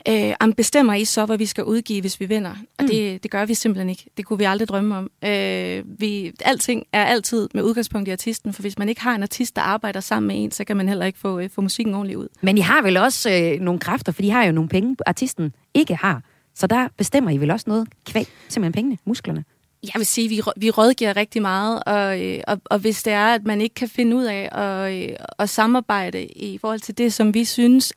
øh, bestemmer I så, hvad vi skal udgive, hvis vi vinder? Og mm. det, det gør vi simpelthen ikke. Det kunne vi aldrig drømme om. Øh, vi, alting er altid med udgangspunkt i artisten, for hvis man ikke har en artist, der arbejder sammen med en, så kan man heller ikke få, øh, få musikken ordentligt ud. Men I har vel også øh, nogle kræfter, for de har jo nogle penge, artisten ikke har. Så der bestemmer I vel også noget kvæg, simpelthen pengene, musklerne. Jeg vil sige, at vi, vi rådgiver rigtig meget, og, øh, og, og hvis det er, at man ikke kan finde ud af at, øh, at samarbejde i forhold til det, som vi synes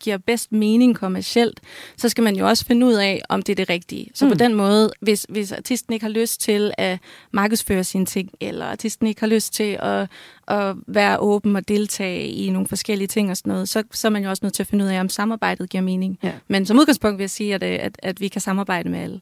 giver bedst mening kommercielt, så skal man jo også finde ud af, om det er det rigtige. Så mm. på den måde, hvis, hvis artisten ikke har lyst til at markedsføre sine ting, eller artisten ikke har lyst til at, at være åben og deltage i nogle forskellige ting og sådan noget, så, så er man jo også nødt til at finde ud af, om samarbejdet giver mening. Ja. Men som udgangspunkt vil jeg sige, at, at, at vi kan samarbejde med alle.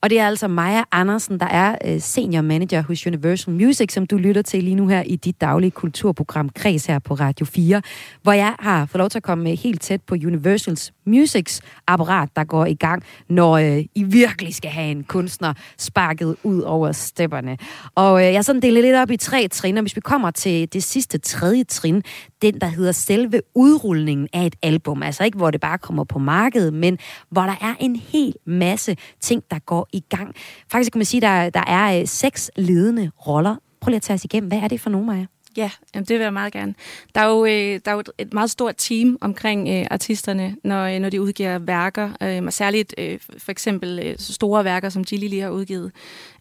Og det er altså Maja Andersen, der er øh, senior manager hos Universal Music, som du lytter til lige nu her i dit daglige kulturprogram Kreds her på Radio 4, hvor jeg har fået lov til at komme helt tæt på Universals Musics apparat, der går i gang, når øh, I virkelig skal have en kunstner sparket ud over stepperne. Og øh, jeg sådan delt lidt op i tre trin, og hvis vi kommer til det sidste tredje trin, den der hedder selve udrulningen af et album, altså ikke hvor det bare kommer på markedet, men hvor der er en hel masse ting, der går i gang. Faktisk kan man sige, at der, der er øh, seks ledende roller. Prøv lige at tage os igennem. Hvad er det for nogle, Maja? Ja, jamen det vil jeg meget gerne. Der er jo, øh, der er jo et meget stort team omkring øh, artisterne, når, øh, når de udgiver værker, øh, og særligt øh, for eksempel øh, store værker, som Gilly lige har udgivet.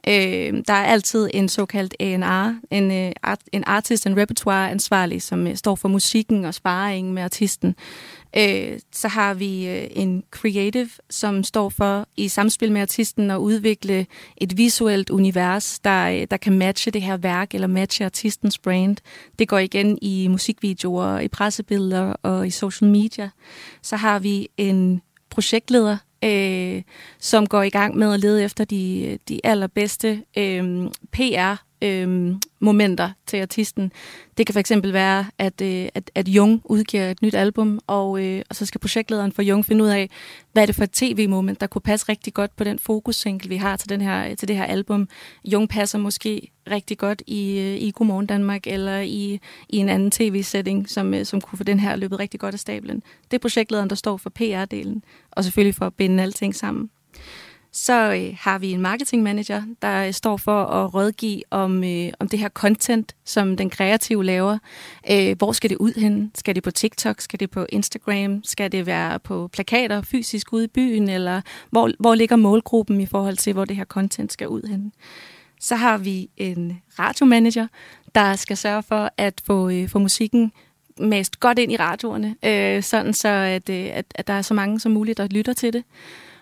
Øh, der er altid en såkaldt A&R, en, øh, art, en artist and repertoire ansvarlig, som øh, står for musikken og sparringen med artisten. Øh, så har vi øh, en creative, som står for i samspil med artisten at udvikle et visuelt univers, der, øh, der kan matche det her værk eller matche artistens brand. Det går igen i musikvideoer, i pressebilleder og i social media. Så har vi en projektleder, øh, som går i gang med at lede efter de, de allerbedste øh, PR øh, momenter til artisten. Det kan fx være, at, øh, at, at Jung udgiver et nyt album, og, øh, og så skal projektlederen for Jung finde ud af, hvad er det for et tv-moment, der kunne passe rigtig godt på den fokusvinkel, vi har til, den her, til det her album. Jung passer måske rigtig godt i, øh, i Godmorgen Danmark, eller i, i en anden tv-setting, som, øh, som kunne få den her løbet rigtig godt af stablen. Det er projektlederen, der står for PR-delen, og selvfølgelig for at binde alting sammen. Så øh, har vi en marketing manager, der øh, står for at rådgive om, øh, om det her content, som den kreative laver. Øh, hvor skal det ud hen? Skal det på TikTok? Skal det på Instagram? Skal det være på plakater fysisk ude i byen? Eller hvor, hvor ligger målgruppen i forhold til, hvor det her content skal ud hen? Så har vi en radiomanager, der skal sørge for at få, øh, få musikken mest godt ind i radioerne, øh, sådan så at, øh, at, at der er så mange som muligt, der lytter til det.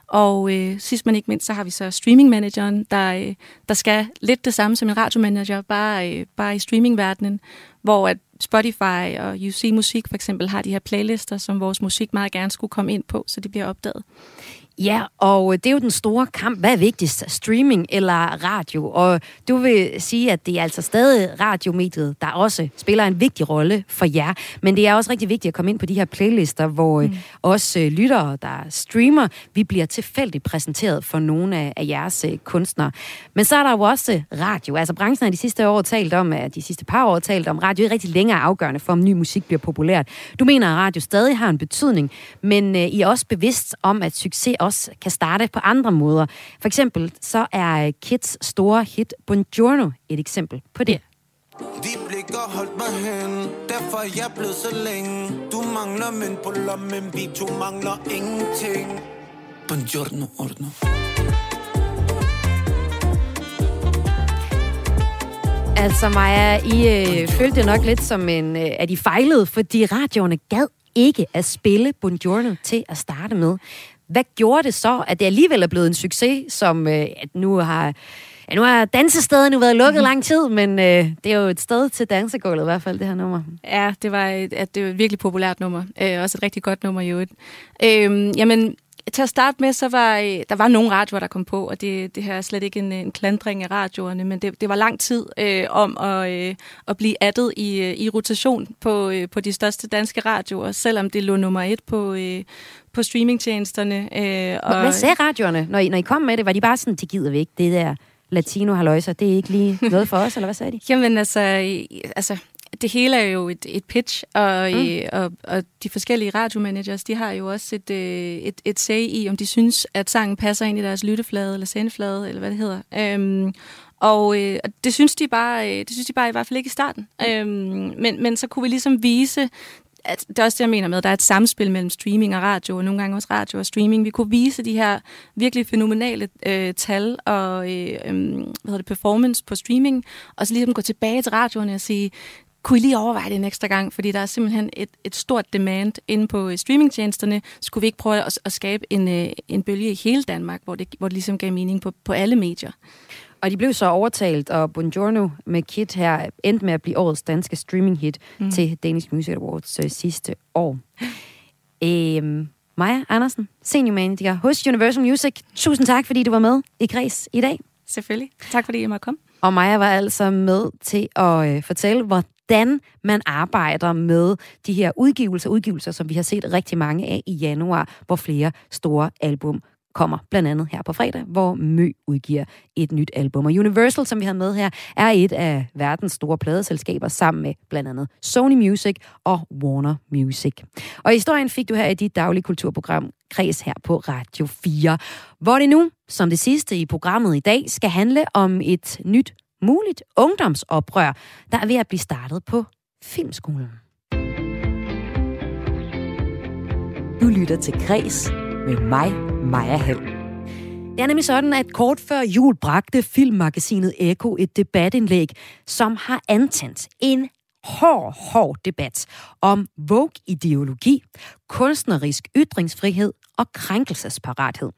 Og øh, sidst men ikke mindst, så har vi så streaming-manageren, der, øh, der skal lidt det samme som en radiomanager, bare, øh, bare i streamingverdenen, hvor at Spotify og UC Musik for eksempel har de her playlister, som vores musik meget gerne skulle komme ind på, så det bliver opdaget. Ja, og det er jo den store kamp. Hvad er vigtigst? Streaming eller radio? Og du vil sige, at det er altså stadig radiomediet, der også spiller en vigtig rolle for jer. Men det er også rigtig vigtigt at komme ind på de her playlister, hvor mm. også øh, lyttere, der streamer, vi bliver tilfældigt præsenteret for nogle af, jeres øh, kunstnere. Men så er der jo også radio. Altså branchen har de sidste år talt om, at de sidste par år talt om, radio er rigtig længere afgørende for, om ny musik bliver populært. Du mener, at radio stadig har en betydning, men øh, I er også bevidst om, at succes også kan starte på andre måder. For eksempel så er Kids store hit Buongiorno et eksempel på det. De blikker holdt mig hen, derfor er jeg blevet så længe. Du mangler mænd på lommen, vi to mangler ingenting. Buongiorno, ordno. Altså Maja, I øh, følte nok lidt som en, øh, at I fejlede, fordi radioerne gad ikke at spille Buongiorno til at starte med. Hvad gjorde det så, at det alligevel er blevet en succes, som øh, at nu har... Ja, nu har dansestedet nu været lukket mm. lang tid, men øh, det er jo et sted til dansegulvet i hvert fald, det her nummer. Ja, det var et, at det var et virkelig populært nummer. Øh, også et rigtig godt nummer i øvrigt. Øh, jamen, til at starte med, så var øh, der var nogle radioer, der kom på, og det, det her er slet ikke en, en klandring af radioerne, men det, det var lang tid øh, om at, øh, at blive addet i, øh, i rotation på, øh, på de største danske radioer, selvom det lå nummer et på, øh, på streamingtjenesterne. Øh, og... Hvad sagde radioerne, når I, når I kom med det? Var de bare sådan, det gider vi ikke, det der latino haløjser, det er ikke lige noget for os, eller hvad sagde de? Jamen altså, altså det hele er jo et, et pitch, og, mm. øh, og, og de forskellige radiomanagers, de har jo også et, øh, et, et say i, om de synes, at sangen passer ind i deres lytteflade, eller sendeflade, eller hvad det hedder. Øhm, og øh, det synes de bare, øh, det synes de bare i hvert fald ikke i starten. Mm. Øhm, men, men så kunne vi ligesom vise at det er også det, jeg mener med, at der er et samspil mellem streaming og radio, og nogle gange også radio og streaming. Vi kunne vise de her virkelig fænomenale øh, tal og øh, øh, hvad hedder det, performance på streaming, og så ligesom gå tilbage til radioerne og sige, kunne I lige overveje det en ekstra gang, fordi der er simpelthen et, et stort demand inde på øh, streamingtjenesterne. Skulle vi ikke prøve at, at skabe en, øh, en bølge i hele Danmark, hvor det, hvor det ligesom gav mening på, på alle medier? Og de blev så overtalt, og Buongiorno med Kit her endte med at blive årets danske streaming-hit mm. til Danish Music Awards øh, sidste år. Øhm, Maja Andersen, senior manager hos Universal Music. Tusind tak, fordi du var med i Græs i dag. Selvfølgelig. Tak, fordi I måtte komme. Og Maja var altså med til at øh, fortælle, hvordan man arbejder med de her udgivelser, udgivelser, som vi har set rigtig mange af i januar, hvor flere store album kommer blandt andet her på fredag, hvor Mø udgiver et nyt album. Og Universal, som vi har med her, er et af verdens store pladeselskaber sammen med blandt andet Sony Music og Warner Music. Og historien fik du her i dit daglige kulturprogram Kreds her på Radio 4, hvor det nu, som det sidste i programmet i dag, skal handle om et nyt muligt ungdomsoprør, der er ved at blive startet på Filmskolen. Du lytter til Kres med mig, Maja Hall. Det er nemlig sådan, at kort før jul bragte filmmagasinet Eko et debatindlæg, som har antændt en hård, hård debat om Vogue-ideologi, kunstnerisk ytringsfrihed og krænkelsesparathed.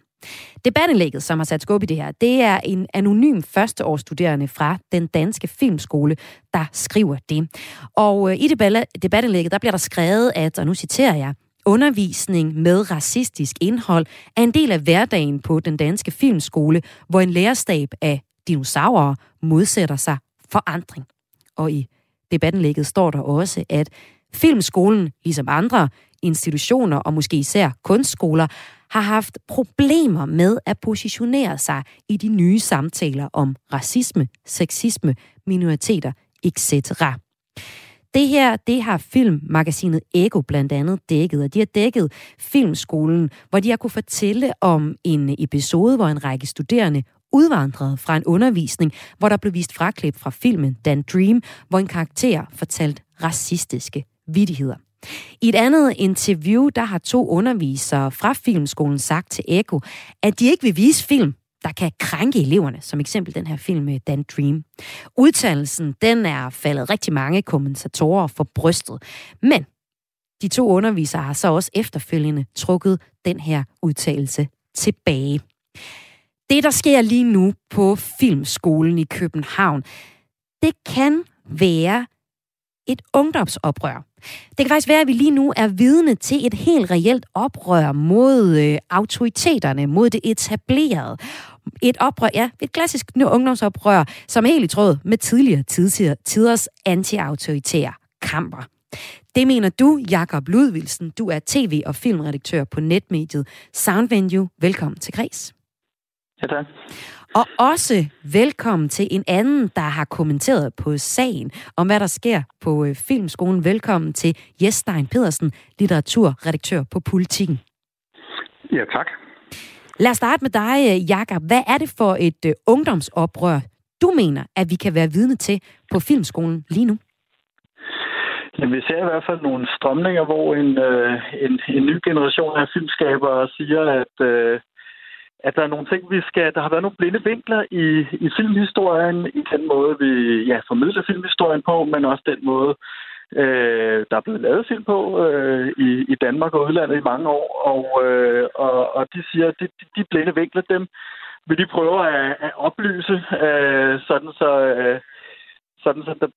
Debatindlægget, som har sat skub i det her, det er en anonym førsteårsstuderende fra den danske filmskole, der skriver det. Og øh, i debatindlægget, der bliver der skrevet, at, og nu citerer jeg, undervisning med racistisk indhold er en del af hverdagen på den danske filmskole, hvor en lærerstab af dinosaurer modsætter sig forandring. Og i debattenlægget står der også, at filmskolen, ligesom andre institutioner og måske især kunstskoler, har haft problemer med at positionere sig i de nye samtaler om racisme, sexisme, minoriteter etc. Det her, det har filmmagasinet Ego blandt andet dækket, og de har dækket filmskolen, hvor de har kunne fortælle om en episode, hvor en række studerende udvandrede fra en undervisning, hvor der blev vist fraklip fra filmen Dan Dream, hvor en karakter fortalte racistiske vidigheder. I et andet interview, der har to undervisere fra filmskolen sagt til Eko, at de ikke vil vise film, der kan krænke eleverne, som eksempel den her film med Dan Dream. Udtalelsen, den er faldet rigtig mange kommentatorer for brystet. Men de to undervisere har så også efterfølgende trukket den her udtalelse tilbage. Det, der sker lige nu på Filmskolen i København, det kan være et ungdomsoprør. Det kan faktisk være, at vi lige nu er vidne til et helt reelt oprør mod øh, autoriteterne, mod det etablerede. Et oprør, ja, et klassisk ungdomsoprør, som er helt i tråd med tidligere tiders anti-autoritære kamper. Det mener du, Jakob Ludvigsen. Du er tv- og filmredaktør på netmediet Soundvenue. Velkommen til Græs. Ja, tak. Og også velkommen til en anden, der har kommenteret på sagen om, hvad der sker på øh, Filmskolen. Velkommen til Jes Stein Pedersen, litteraturredaktør på Politiken. Ja, tak. Lad os starte med dig, øh, Jakob. Hvad er det for et uh, ungdomsoprør, du mener, at vi kan være vidne til på Filmskolen lige nu? Jamen, vi ser i hvert fald nogle strømninger, hvor en, øh, en, en ny generation af filmskabere siger, at, øh, at der er nogle ting, vi skal... Der har været nogle blinde vinkler i, i filmhistorien, i den måde, vi ja, formidler filmhistorien på, men også den måde, øh, der er blevet lavet film på øh, i, i Danmark og udlandet i mange år. Og, øh, og, og de siger, at de, de blinde vinkler, dem vil de prøve at, at oplyse, øh, sådan så... Øh, sådan så der,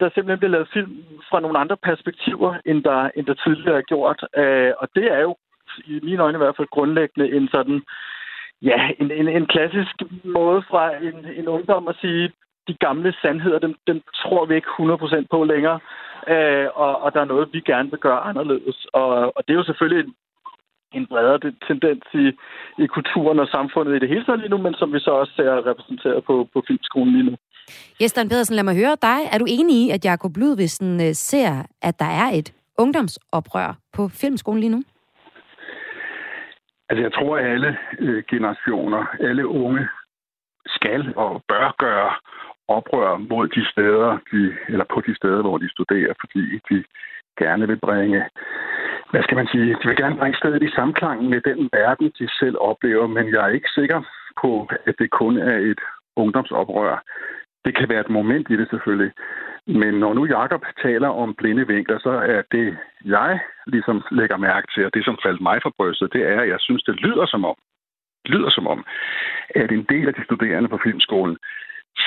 der simpelthen bliver lavet film fra nogle andre perspektiver, end der, end der tidligere er gjort. Øh, og det er jo i mine øjne i hvert fald grundlæggende en sådan ja, en, en, en klassisk måde fra en, en ungdom at sige, de gamle sandheder, dem, dem tror vi ikke 100% på længere, øh, og, og der er noget, vi gerne vil gøre anderledes. Og, og det er jo selvfølgelig en, en bredere tendens i, i kulturen og samfundet i det hele taget lige nu, men som vi så også ser repræsenteret på, på filmskolen lige nu. Jesper Pedersen, lad mig høre dig. Er du enig i, at Jakob Ludvigsen øh, ser, at der er et ungdomsoprør på filmskolen lige nu? Altså jeg tror, at alle øh, generationer, alle unge skal og bør gøre oprør mod de steder, de, eller på de steder, hvor de studerer, fordi de gerne vil bringe, hvad skal man sige, de vil gerne bringe stedet i samklang med den verden, de selv oplever, men jeg er ikke sikker på, at det kun er et ungdomsoprør. Det kan være et moment i det selvfølgelig, men når nu Jakob taler om blinde vinkler, så er det, jeg ligesom lægger mærke til, og det som faldt mig for brystet, det er, at jeg synes, det lyder som om, lyder som om, at en del af de studerende på filmskolen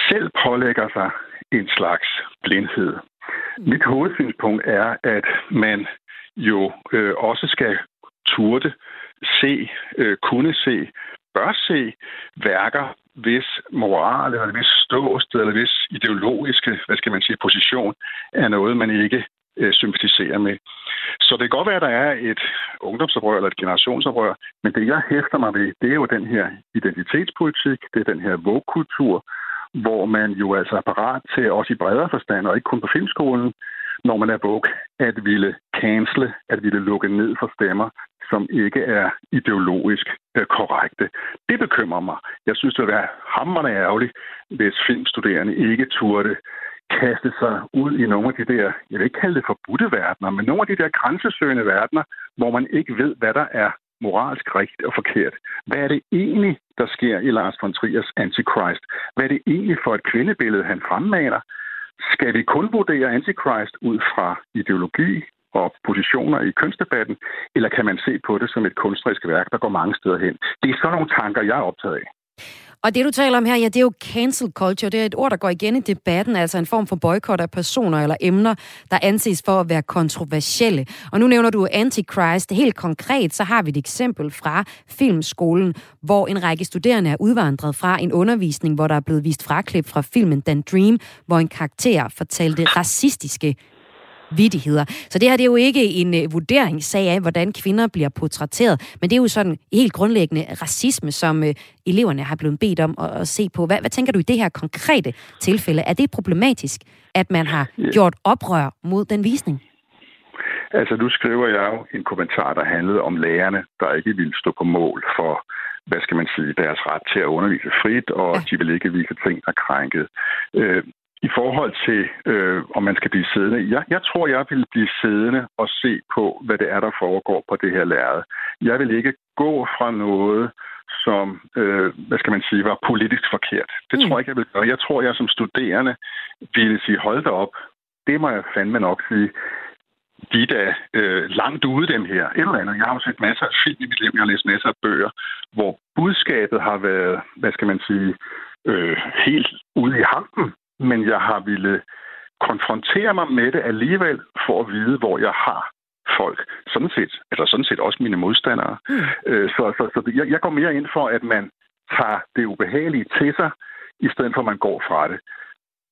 selv pålægger sig en slags blindhed. Mit hovedsynspunkt er, at man jo øh, også skal turde se, øh, kunne se, bør se værker, hvis moral, eller hvis ståsted, eller hvis ideologiske, hvad skal man sige, position, er noget, man ikke øh, sympatiserer med. Så det kan godt være, at der er et ungdomsoprør eller et generationsoprør, men det, jeg hæfter mig ved, det er jo den her identitetspolitik, det er den her vågkultur, hvor man jo altså er parat til, også i bredere forstand, og ikke kun på filmskolen, når man er bog, at ville cancele, at ville lukke ned for stemmer, som ikke er ideologisk øh, korrekte. Det bekymrer mig. Jeg synes, det vil være hammerende ærgerligt, hvis filmstuderende ikke turde kaste sig ud i nogle af de der, jeg vil ikke kalde det forbudte verdener, men nogle af de der grænsesøgende verdener, hvor man ikke ved, hvad der er moralsk rigtigt og forkert. Hvad er det egentlig, der sker i Lars von Triers Antichrist? Hvad er det egentlig for et kvindebillede, han fremmaner? Skal vi kun vurdere Antichrist ud fra ideologi og positioner i kønsdebatten, eller kan man se på det som et kunstnerisk værk, der går mange steder hen? Det er sådan nogle tanker, jeg er optaget af. Og det, du taler om her, ja, det er jo cancel culture. Det er et ord, der går igen i debatten, altså en form for boykot af personer eller emner, der anses for at være kontroversielle. Og nu nævner du Antichrist. Helt konkret, så har vi et eksempel fra filmskolen, hvor en række studerende er udvandret fra en undervisning, hvor der er blevet vist fraklip fra filmen Dan Dream, hvor en karakter fortalte racistiske vidigheder. Så det her det er jo ikke en uh, vurderingssag af, hvordan kvinder bliver portrætteret, men det er jo sådan helt grundlæggende racisme, som uh, eleverne har blevet bedt om at, at se på. Hvad, hvad tænker du i det her konkrete tilfælde? Er det problematisk, at man har gjort oprør mod den visning? Altså, nu skriver jeg jo en kommentar, der handlede om lærerne, der ikke ville stå på mål for, hvad skal man sige, deres ret til at undervise frit, og de vil ikke vise ting, der er krænket. Øh, i forhold til, øh, om man skal blive siddende, jeg, jeg tror, jeg vil blive siddende og se på, hvad det er, der foregår på det her lærred. Jeg vil ikke gå fra noget, som, øh, hvad skal man sige, var politisk forkert. Det mm. tror jeg ikke, jeg vil gøre. Jeg tror, jeg som studerende ville sige, hold da op, det må jeg fandme nok sige de er da øh, langt ude dem her. Et eller andet. Jeg har jo set masser af film i mit liv, jeg har læst masser af bøger, hvor budskabet har været, hvad skal man sige, øh, helt ude i hampen, men jeg har ville konfrontere mig med det alligevel, for at vide, hvor jeg har folk. Sådan set, altså sådan set også mine modstandere. Mm. Øh, så så, så jeg, jeg går mere ind for, at man tager det ubehagelige til sig, i stedet for at man går fra det.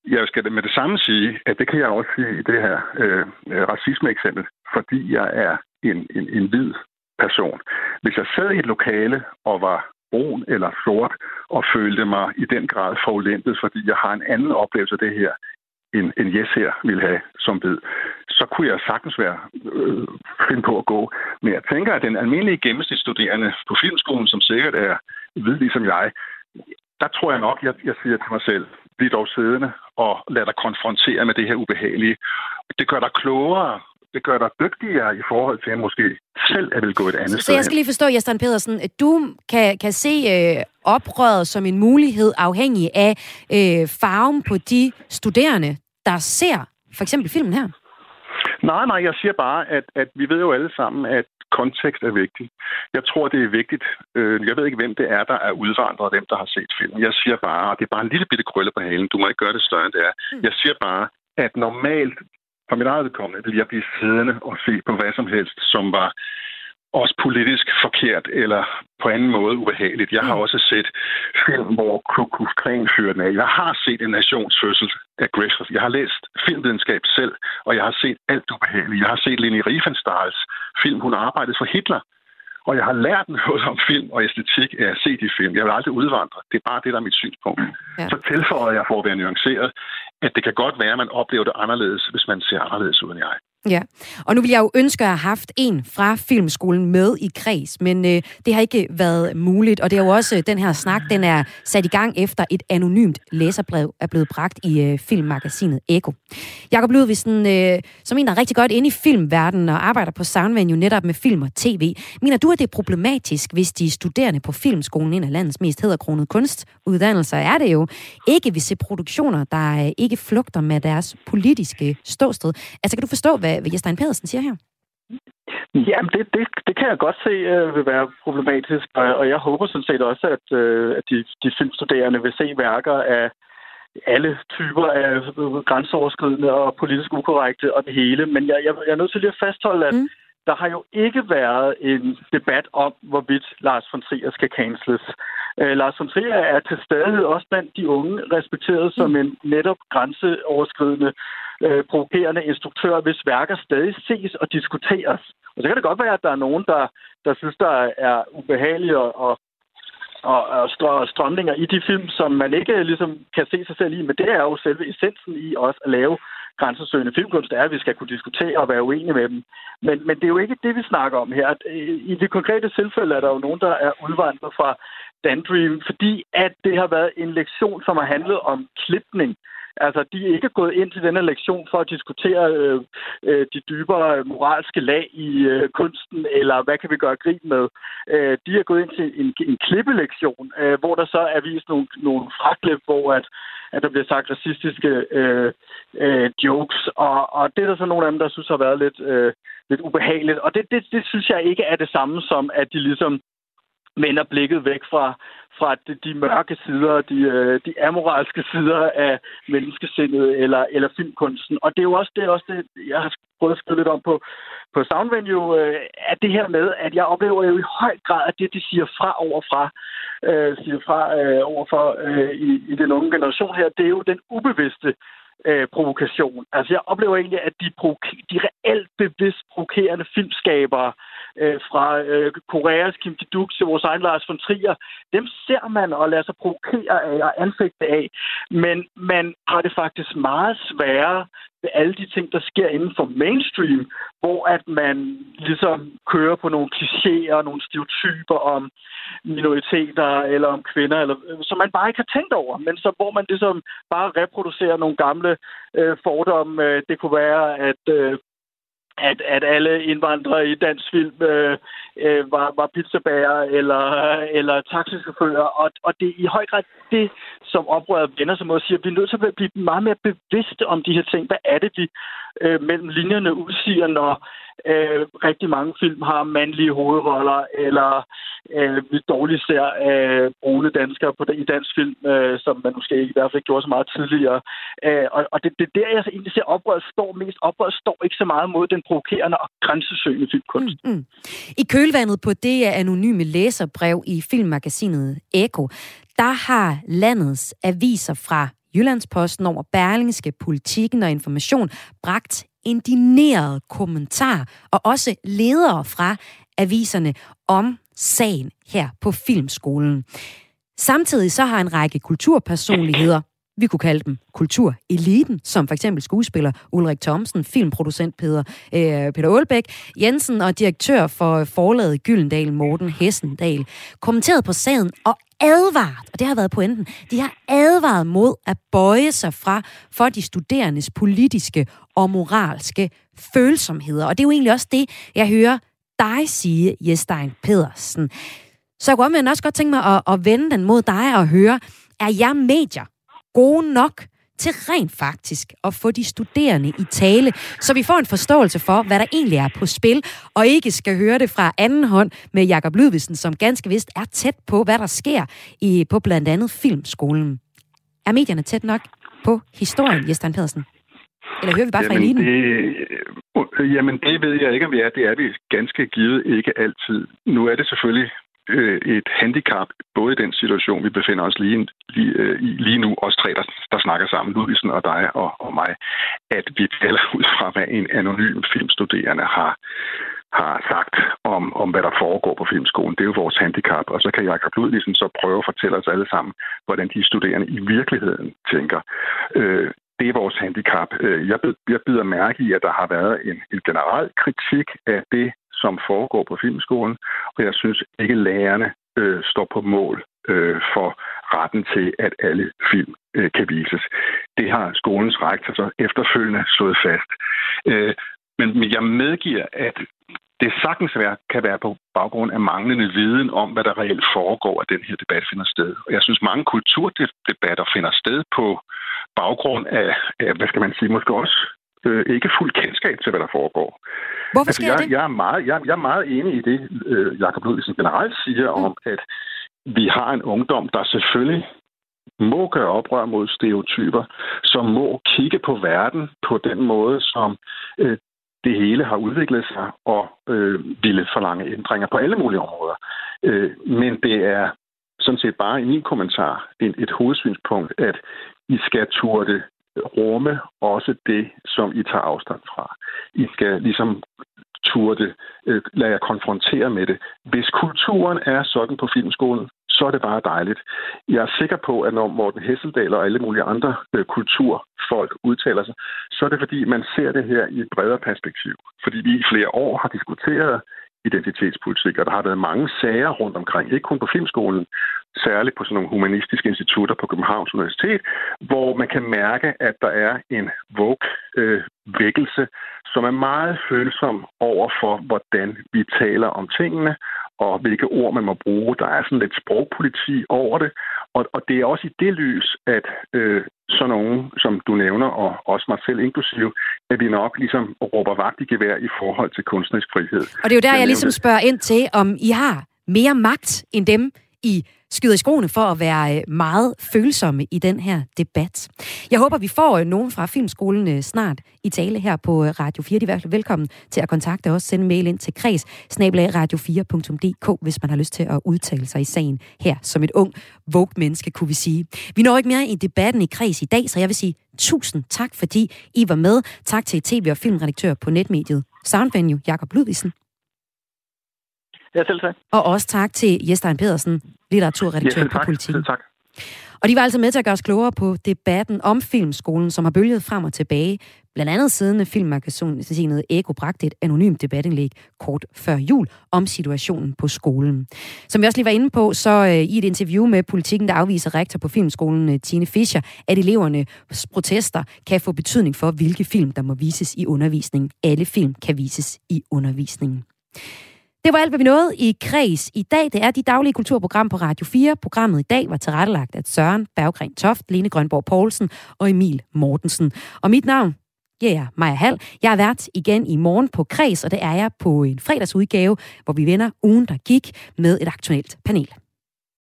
Jeg skal med det samme sige, at det kan jeg også sige i det her øh, racisme-eksempel, fordi jeg er en, en, en hvid person. Hvis jeg sad i et lokale og var brun eller sort og følte mig i den grad forulæmpet, fordi jeg har en anden oplevelse af det her, end, end Jes her ville have som ved, så kunne jeg sagtens være øh, finde på at gå. Men jeg tænker, at den almindelige gennemsnitsstuderende på filmskolen, som sikkert er hvid ligesom jeg, der tror jeg nok, jeg, jeg siger til mig selv, bliv dog siddende og lad dig konfrontere med det her ubehagelige. Det gør dig klogere, det gør dig dygtigere i forhold til at måske selv at vil gå et andet så, sted Så jeg skal lige forstå, Jesper Pedersen, at du kan, kan se øh, oprøret som en mulighed afhængig af øh, farven på de studerende, der ser for eksempel filmen her? Nej, nej, jeg siger bare, at, at vi ved jo alle sammen, at kontekst er vigtig. Jeg tror, det er vigtigt. Øh, jeg ved ikke, hvem det er, der er udvandret, og hvem der har set filmen. Jeg siger bare, og det er bare en lille bitte krølle på halen, du må ikke gøre det større, end det er. Mm. Jeg siger bare, at normalt, for mit eget vedkommende, vil jeg blive siddende og se på hvad som helst, som var også politisk forkert eller på anden måde ubehageligt. Jeg har mm. også set film, hvor Klan fører den af. Jeg har set en nationsfødsel af Griffith. Jeg har læst filmvidenskab selv, og jeg har set alt ubehageligt. Jeg har set Leni Riefenstahls film. Hun arbejdede for Hitler. Og jeg har lært noget om film og æstetik af at se de film. Jeg vil aldrig udvandre. Det er bare det, der er mit synspunkt. Ja. Så tilføjer jeg for at være nuanceret, at det kan godt være, at man oplever det anderledes, hvis man ser anderledes ud end jeg. Ja, og nu vil jeg jo ønske at have haft en fra filmskolen med i kreds, men øh, det har ikke været muligt, og det er jo også, øh, den her snak, den er sat i gang efter et anonymt læserbrev er blevet bragt i øh, filmmagasinet Eko. Jakob Ludvigsen, øh, som en, der er rigtig godt inde i filmverdenen og arbejder på Soundvenue netop med film og tv, mener du, at det er problematisk, hvis de studerende på filmskolen, en af landets mest hedderkronede kunstuddannelser, er det jo, ikke vil se produktioner, der øh, ikke flugter med deres politiske ståsted? Altså, kan du forstå, hvad hvad Jesper Pedersen siger her? Jamen, det, det, det kan jeg godt se øh, vil være problematisk, og, og jeg håber sådan set også, at, øh, at de, de filmstuderende vil se værker af alle typer af grænseoverskridende og politisk ukorrekte og det hele. Men jeg, jeg, jeg er nødt til lige at fastholde, at mm. der har jo ikke været en debat om, hvorvidt Lars von Trier skal canceles. Øh, Lars von Trier er til stadighed også blandt de unge respekteret som mm. en netop grænseoverskridende øh, provokerende instruktør, hvis værker stadig ses og diskuteres. Og så kan det godt være, at der er nogen, der, der synes, der er ubehagelige og, og, og, og strømninger i de film, som man ikke ligesom kan se sig selv i, men det er jo selve essensen i også at lave grænsesøgende filmkunst, er, at vi skal kunne diskutere og være uenige med dem. Men, men det er jo ikke det, vi snakker om her. Øh, I det konkrete tilfælde er der jo nogen, der er udvandret fra Dandream, fordi at det har været en lektion, som har handlet om klipning. Altså, de er ikke gået ind til denne lektion for at diskutere øh, øh, de dybere moralske lag i øh, kunsten, eller hvad kan vi gøre grin med. Øh, de er gået ind til en, en klippelektion, øh, hvor der så er vist nogle, nogle fraklip, hvor at, at der bliver sagt racistiske øh, øh, jokes, og, og det er der så nogle af dem, der synes har været lidt, øh, lidt ubehageligt. Og det, det, det synes jeg ikke er det samme som, at de ligesom vender blikket væk fra, fra de, de mørke sider, de, øh, de amoralske sider af menneskesindet eller, eller filmkunsten. Og det er jo også det, også det jeg har prøvet at skrive lidt om på, på Soundvenue, øh, at det her med, at jeg oplever jo i høj grad, at det, de siger fra overfra, øh, siger fra øh, overfor øh, i, i den unge generation her, det er jo den ubevidste øh, provokation. Altså, jeg oplever egentlig, at de, de reelt bevidst provokerende filmskabere øh, Øh, fra øh, Koreas Kim Ki-duk til vores egen Lars von Trier, dem ser man og lader sig provokere af og anfægte af. Men man har det faktisk meget sværere ved alle de ting, der sker inden for mainstream, hvor at man ligesom kører på nogle klichéer, nogle stereotyper om minoriteter eller om kvinder, eller, øh, som man bare ikke har tænkt over, men så hvor man ligesom bare reproducerer nogle gamle øh, fordomme. Øh, det kunne være, at øh, at, at alle indvandrere i dansk film øh, øh, var, var pizzabager eller, eller taxichauffører. Og, og det er i høj grad det, som oprøret vender sig mod at sige, at vi er nødt til at blive meget mere bevidste om de her ting. Hvad er det, vi øh, mellem linjerne udsiger, når øh, rigtig mange film har mandlige hovedroller, eller øh, vi dårligt ser øh, brune danskere på, i dansk film, øh, som man måske i hvert fald gjorde så meget tidligere. Øh, og, og det, det er der, jeg egentlig ser oprøret står mest. Oprøret står ikke så meget mod den provokerende og grænsesøgende filmkunst. Mm, mm. I kølvandet på det anonyme læserbrev i filmmagasinet Eko, der har landets aviser fra Jyllandsposten over Berlingske, Politikken og Information bragt indigneret kommentar og også ledere fra aviserne om sagen her på Filmskolen. Samtidig så har en række kulturpersonligheder, vi kunne kalde dem kultureliten, som for eksempel skuespiller Ulrik Thomsen, filmproducent Peter, øh, Peter Aalbæk Jensen og direktør for forlaget Gyldendal Morten Hessendal, kommenteret på sagen og advaret, og det har været pointen, de har advaret mod at bøje sig fra for de studerendes politiske og moralske følsomheder. Og det er jo egentlig også det, jeg hører dig sige, Jestein Pedersen. Så jeg kunne også godt tænke mig at, at vende den mod dig og høre, er jeg medier gode nok til rent faktisk at få de studerende i tale, så vi får en forståelse for, hvad der egentlig er på spil, og ikke skal høre det fra anden hånd med Jakob Lydvisen, som ganske vist er tæt på, hvad der sker i, på blandt andet filmskolen. Er medierne tæt nok på historien, Jesper Pedersen? Eller hører vi bare jamen, fra eliten? Det, jamen, det ved jeg ikke, om vi er. Det er vi ganske givet ikke altid. Nu er det selvfølgelig øh, et handicap, både i den situation, vi befinder os lige, lige, øh, lige nu, os tre, der, der snakker sammen, Ludvigsen og dig og, og mig, at vi taler ud fra, hvad en anonym filmstuderende har, har sagt om, om, hvad der foregår på filmskolen. Det er jo vores handicap, og så kan Jacob Ludvigsen så prøve at fortælle os alle sammen, hvordan de studerende i virkeligheden tænker. Øh, det er vores handicap. Øh, jeg, jeg bider mærke i, at der har været en, en generel kritik af det, som foregår på filmskolen, og jeg synes ikke, lærerne øh, står på mål øh, for retten til, at alle film øh, kan vises. Det har skolens rektor så efterfølgende slået fast. Øh, men jeg medgiver, at det sagtens være, kan være på baggrund af manglende viden om, hvad der reelt foregår, at den her debat finder sted. Og jeg synes, mange kulturdebatter finder sted på baggrund af, af hvad skal man sige, måske også øh, ikke fuld kendskab til, hvad der foregår. Hvorfor altså, jeg, det? Jeg er, meget, jeg, jeg er meget enig i det, øh, Jacob Ludvigsen generelt siger mm. om, at vi har en ungdom, der selvfølgelig må gøre oprør mod stereotyper, som må kigge på verden på den måde, som øh, det hele har udviklet sig og øh, ville forlange ændringer på alle mulige områder. Øh, men det er sådan set bare i min kommentar et, et hovedsynspunkt, at I skal turde rumme også det, som I tager afstand fra. I skal ligesom turde øh, lade jer konfrontere med det. Hvis kulturen er sådan på filmskolen, så er det bare dejligt. Jeg er sikker på, at når Morten Hesseldal og alle mulige andre øh, kulturfolk udtaler sig, så er det fordi, man ser det her i et bredere perspektiv. Fordi vi i flere år har diskuteret identitetspolitik, og der har været mange sager rundt omkring, ikke kun på filmskolen, særligt på sådan nogle humanistiske institutter på Københavns Universitet, hvor man kan mærke, at der er en woke-vækkelse, øh, som er meget følsom over for, hvordan vi taler om tingene, og hvilke ord man må bruge. Der er sådan lidt sprogpoliti over det, og, og det er også i det lys, at øh, sådan nogen, som du nævner, og også mig selv inklusive, at vi nok ligesom råber vagt i gevær i forhold til kunstnerisk frihed. Og det er jo der, jeg, jeg ligesom spørger ind til, om I har mere magt end dem i skyder i skoene for at være øh, meget følsomme i den her debat. Jeg håber, vi får øh, nogen fra Filmskolen øh, snart i tale her på Radio 4. De er i velkommen til at kontakte os. Send mail ind til kreds radio4.dk, hvis man har lyst til at udtale sig i sagen her som et ung, vogue menneske, kunne vi sige. Vi når ikke mere i debatten i kreds i dag, så jeg vil sige tusind tak, fordi I var med. Tak til tv- og filmredaktør på netmediet Soundvenue, Jakob Ludvigsen. Ja, selv tak. Og også tak til Jestein Pedersen, litteraturredaktør ja, på Politiken. tak. Og de var altså med til at gøre os klogere på debatten om filmskolen, som har bølget frem og tilbage. Blandt andet siden filmmagasinet Eko bragte et anonymt debatindlæg kort før jul om situationen på skolen. Som vi også lige var inde på, så øh, i et interview med politikken, der afviser rektor på filmskolen øh, Tine Fischer, at elevernes protester kan få betydning for, hvilke film, der må vises i undervisningen. Alle film kan vises i undervisningen. Det var alt, hvad vi nåede i Kreds i dag. Det er de daglige kulturprogram på Radio 4. Programmet i dag var tilrettelagt af Søren Berggren Toft, Lene Grønborg Poulsen og Emil Mortensen. Og mit navn, ja, yeah, Maja Hall. Jeg er vært igen i morgen på Kreds, og det er jeg på en fredagsudgave, hvor vi vender ugen, der gik med et aktuelt panel.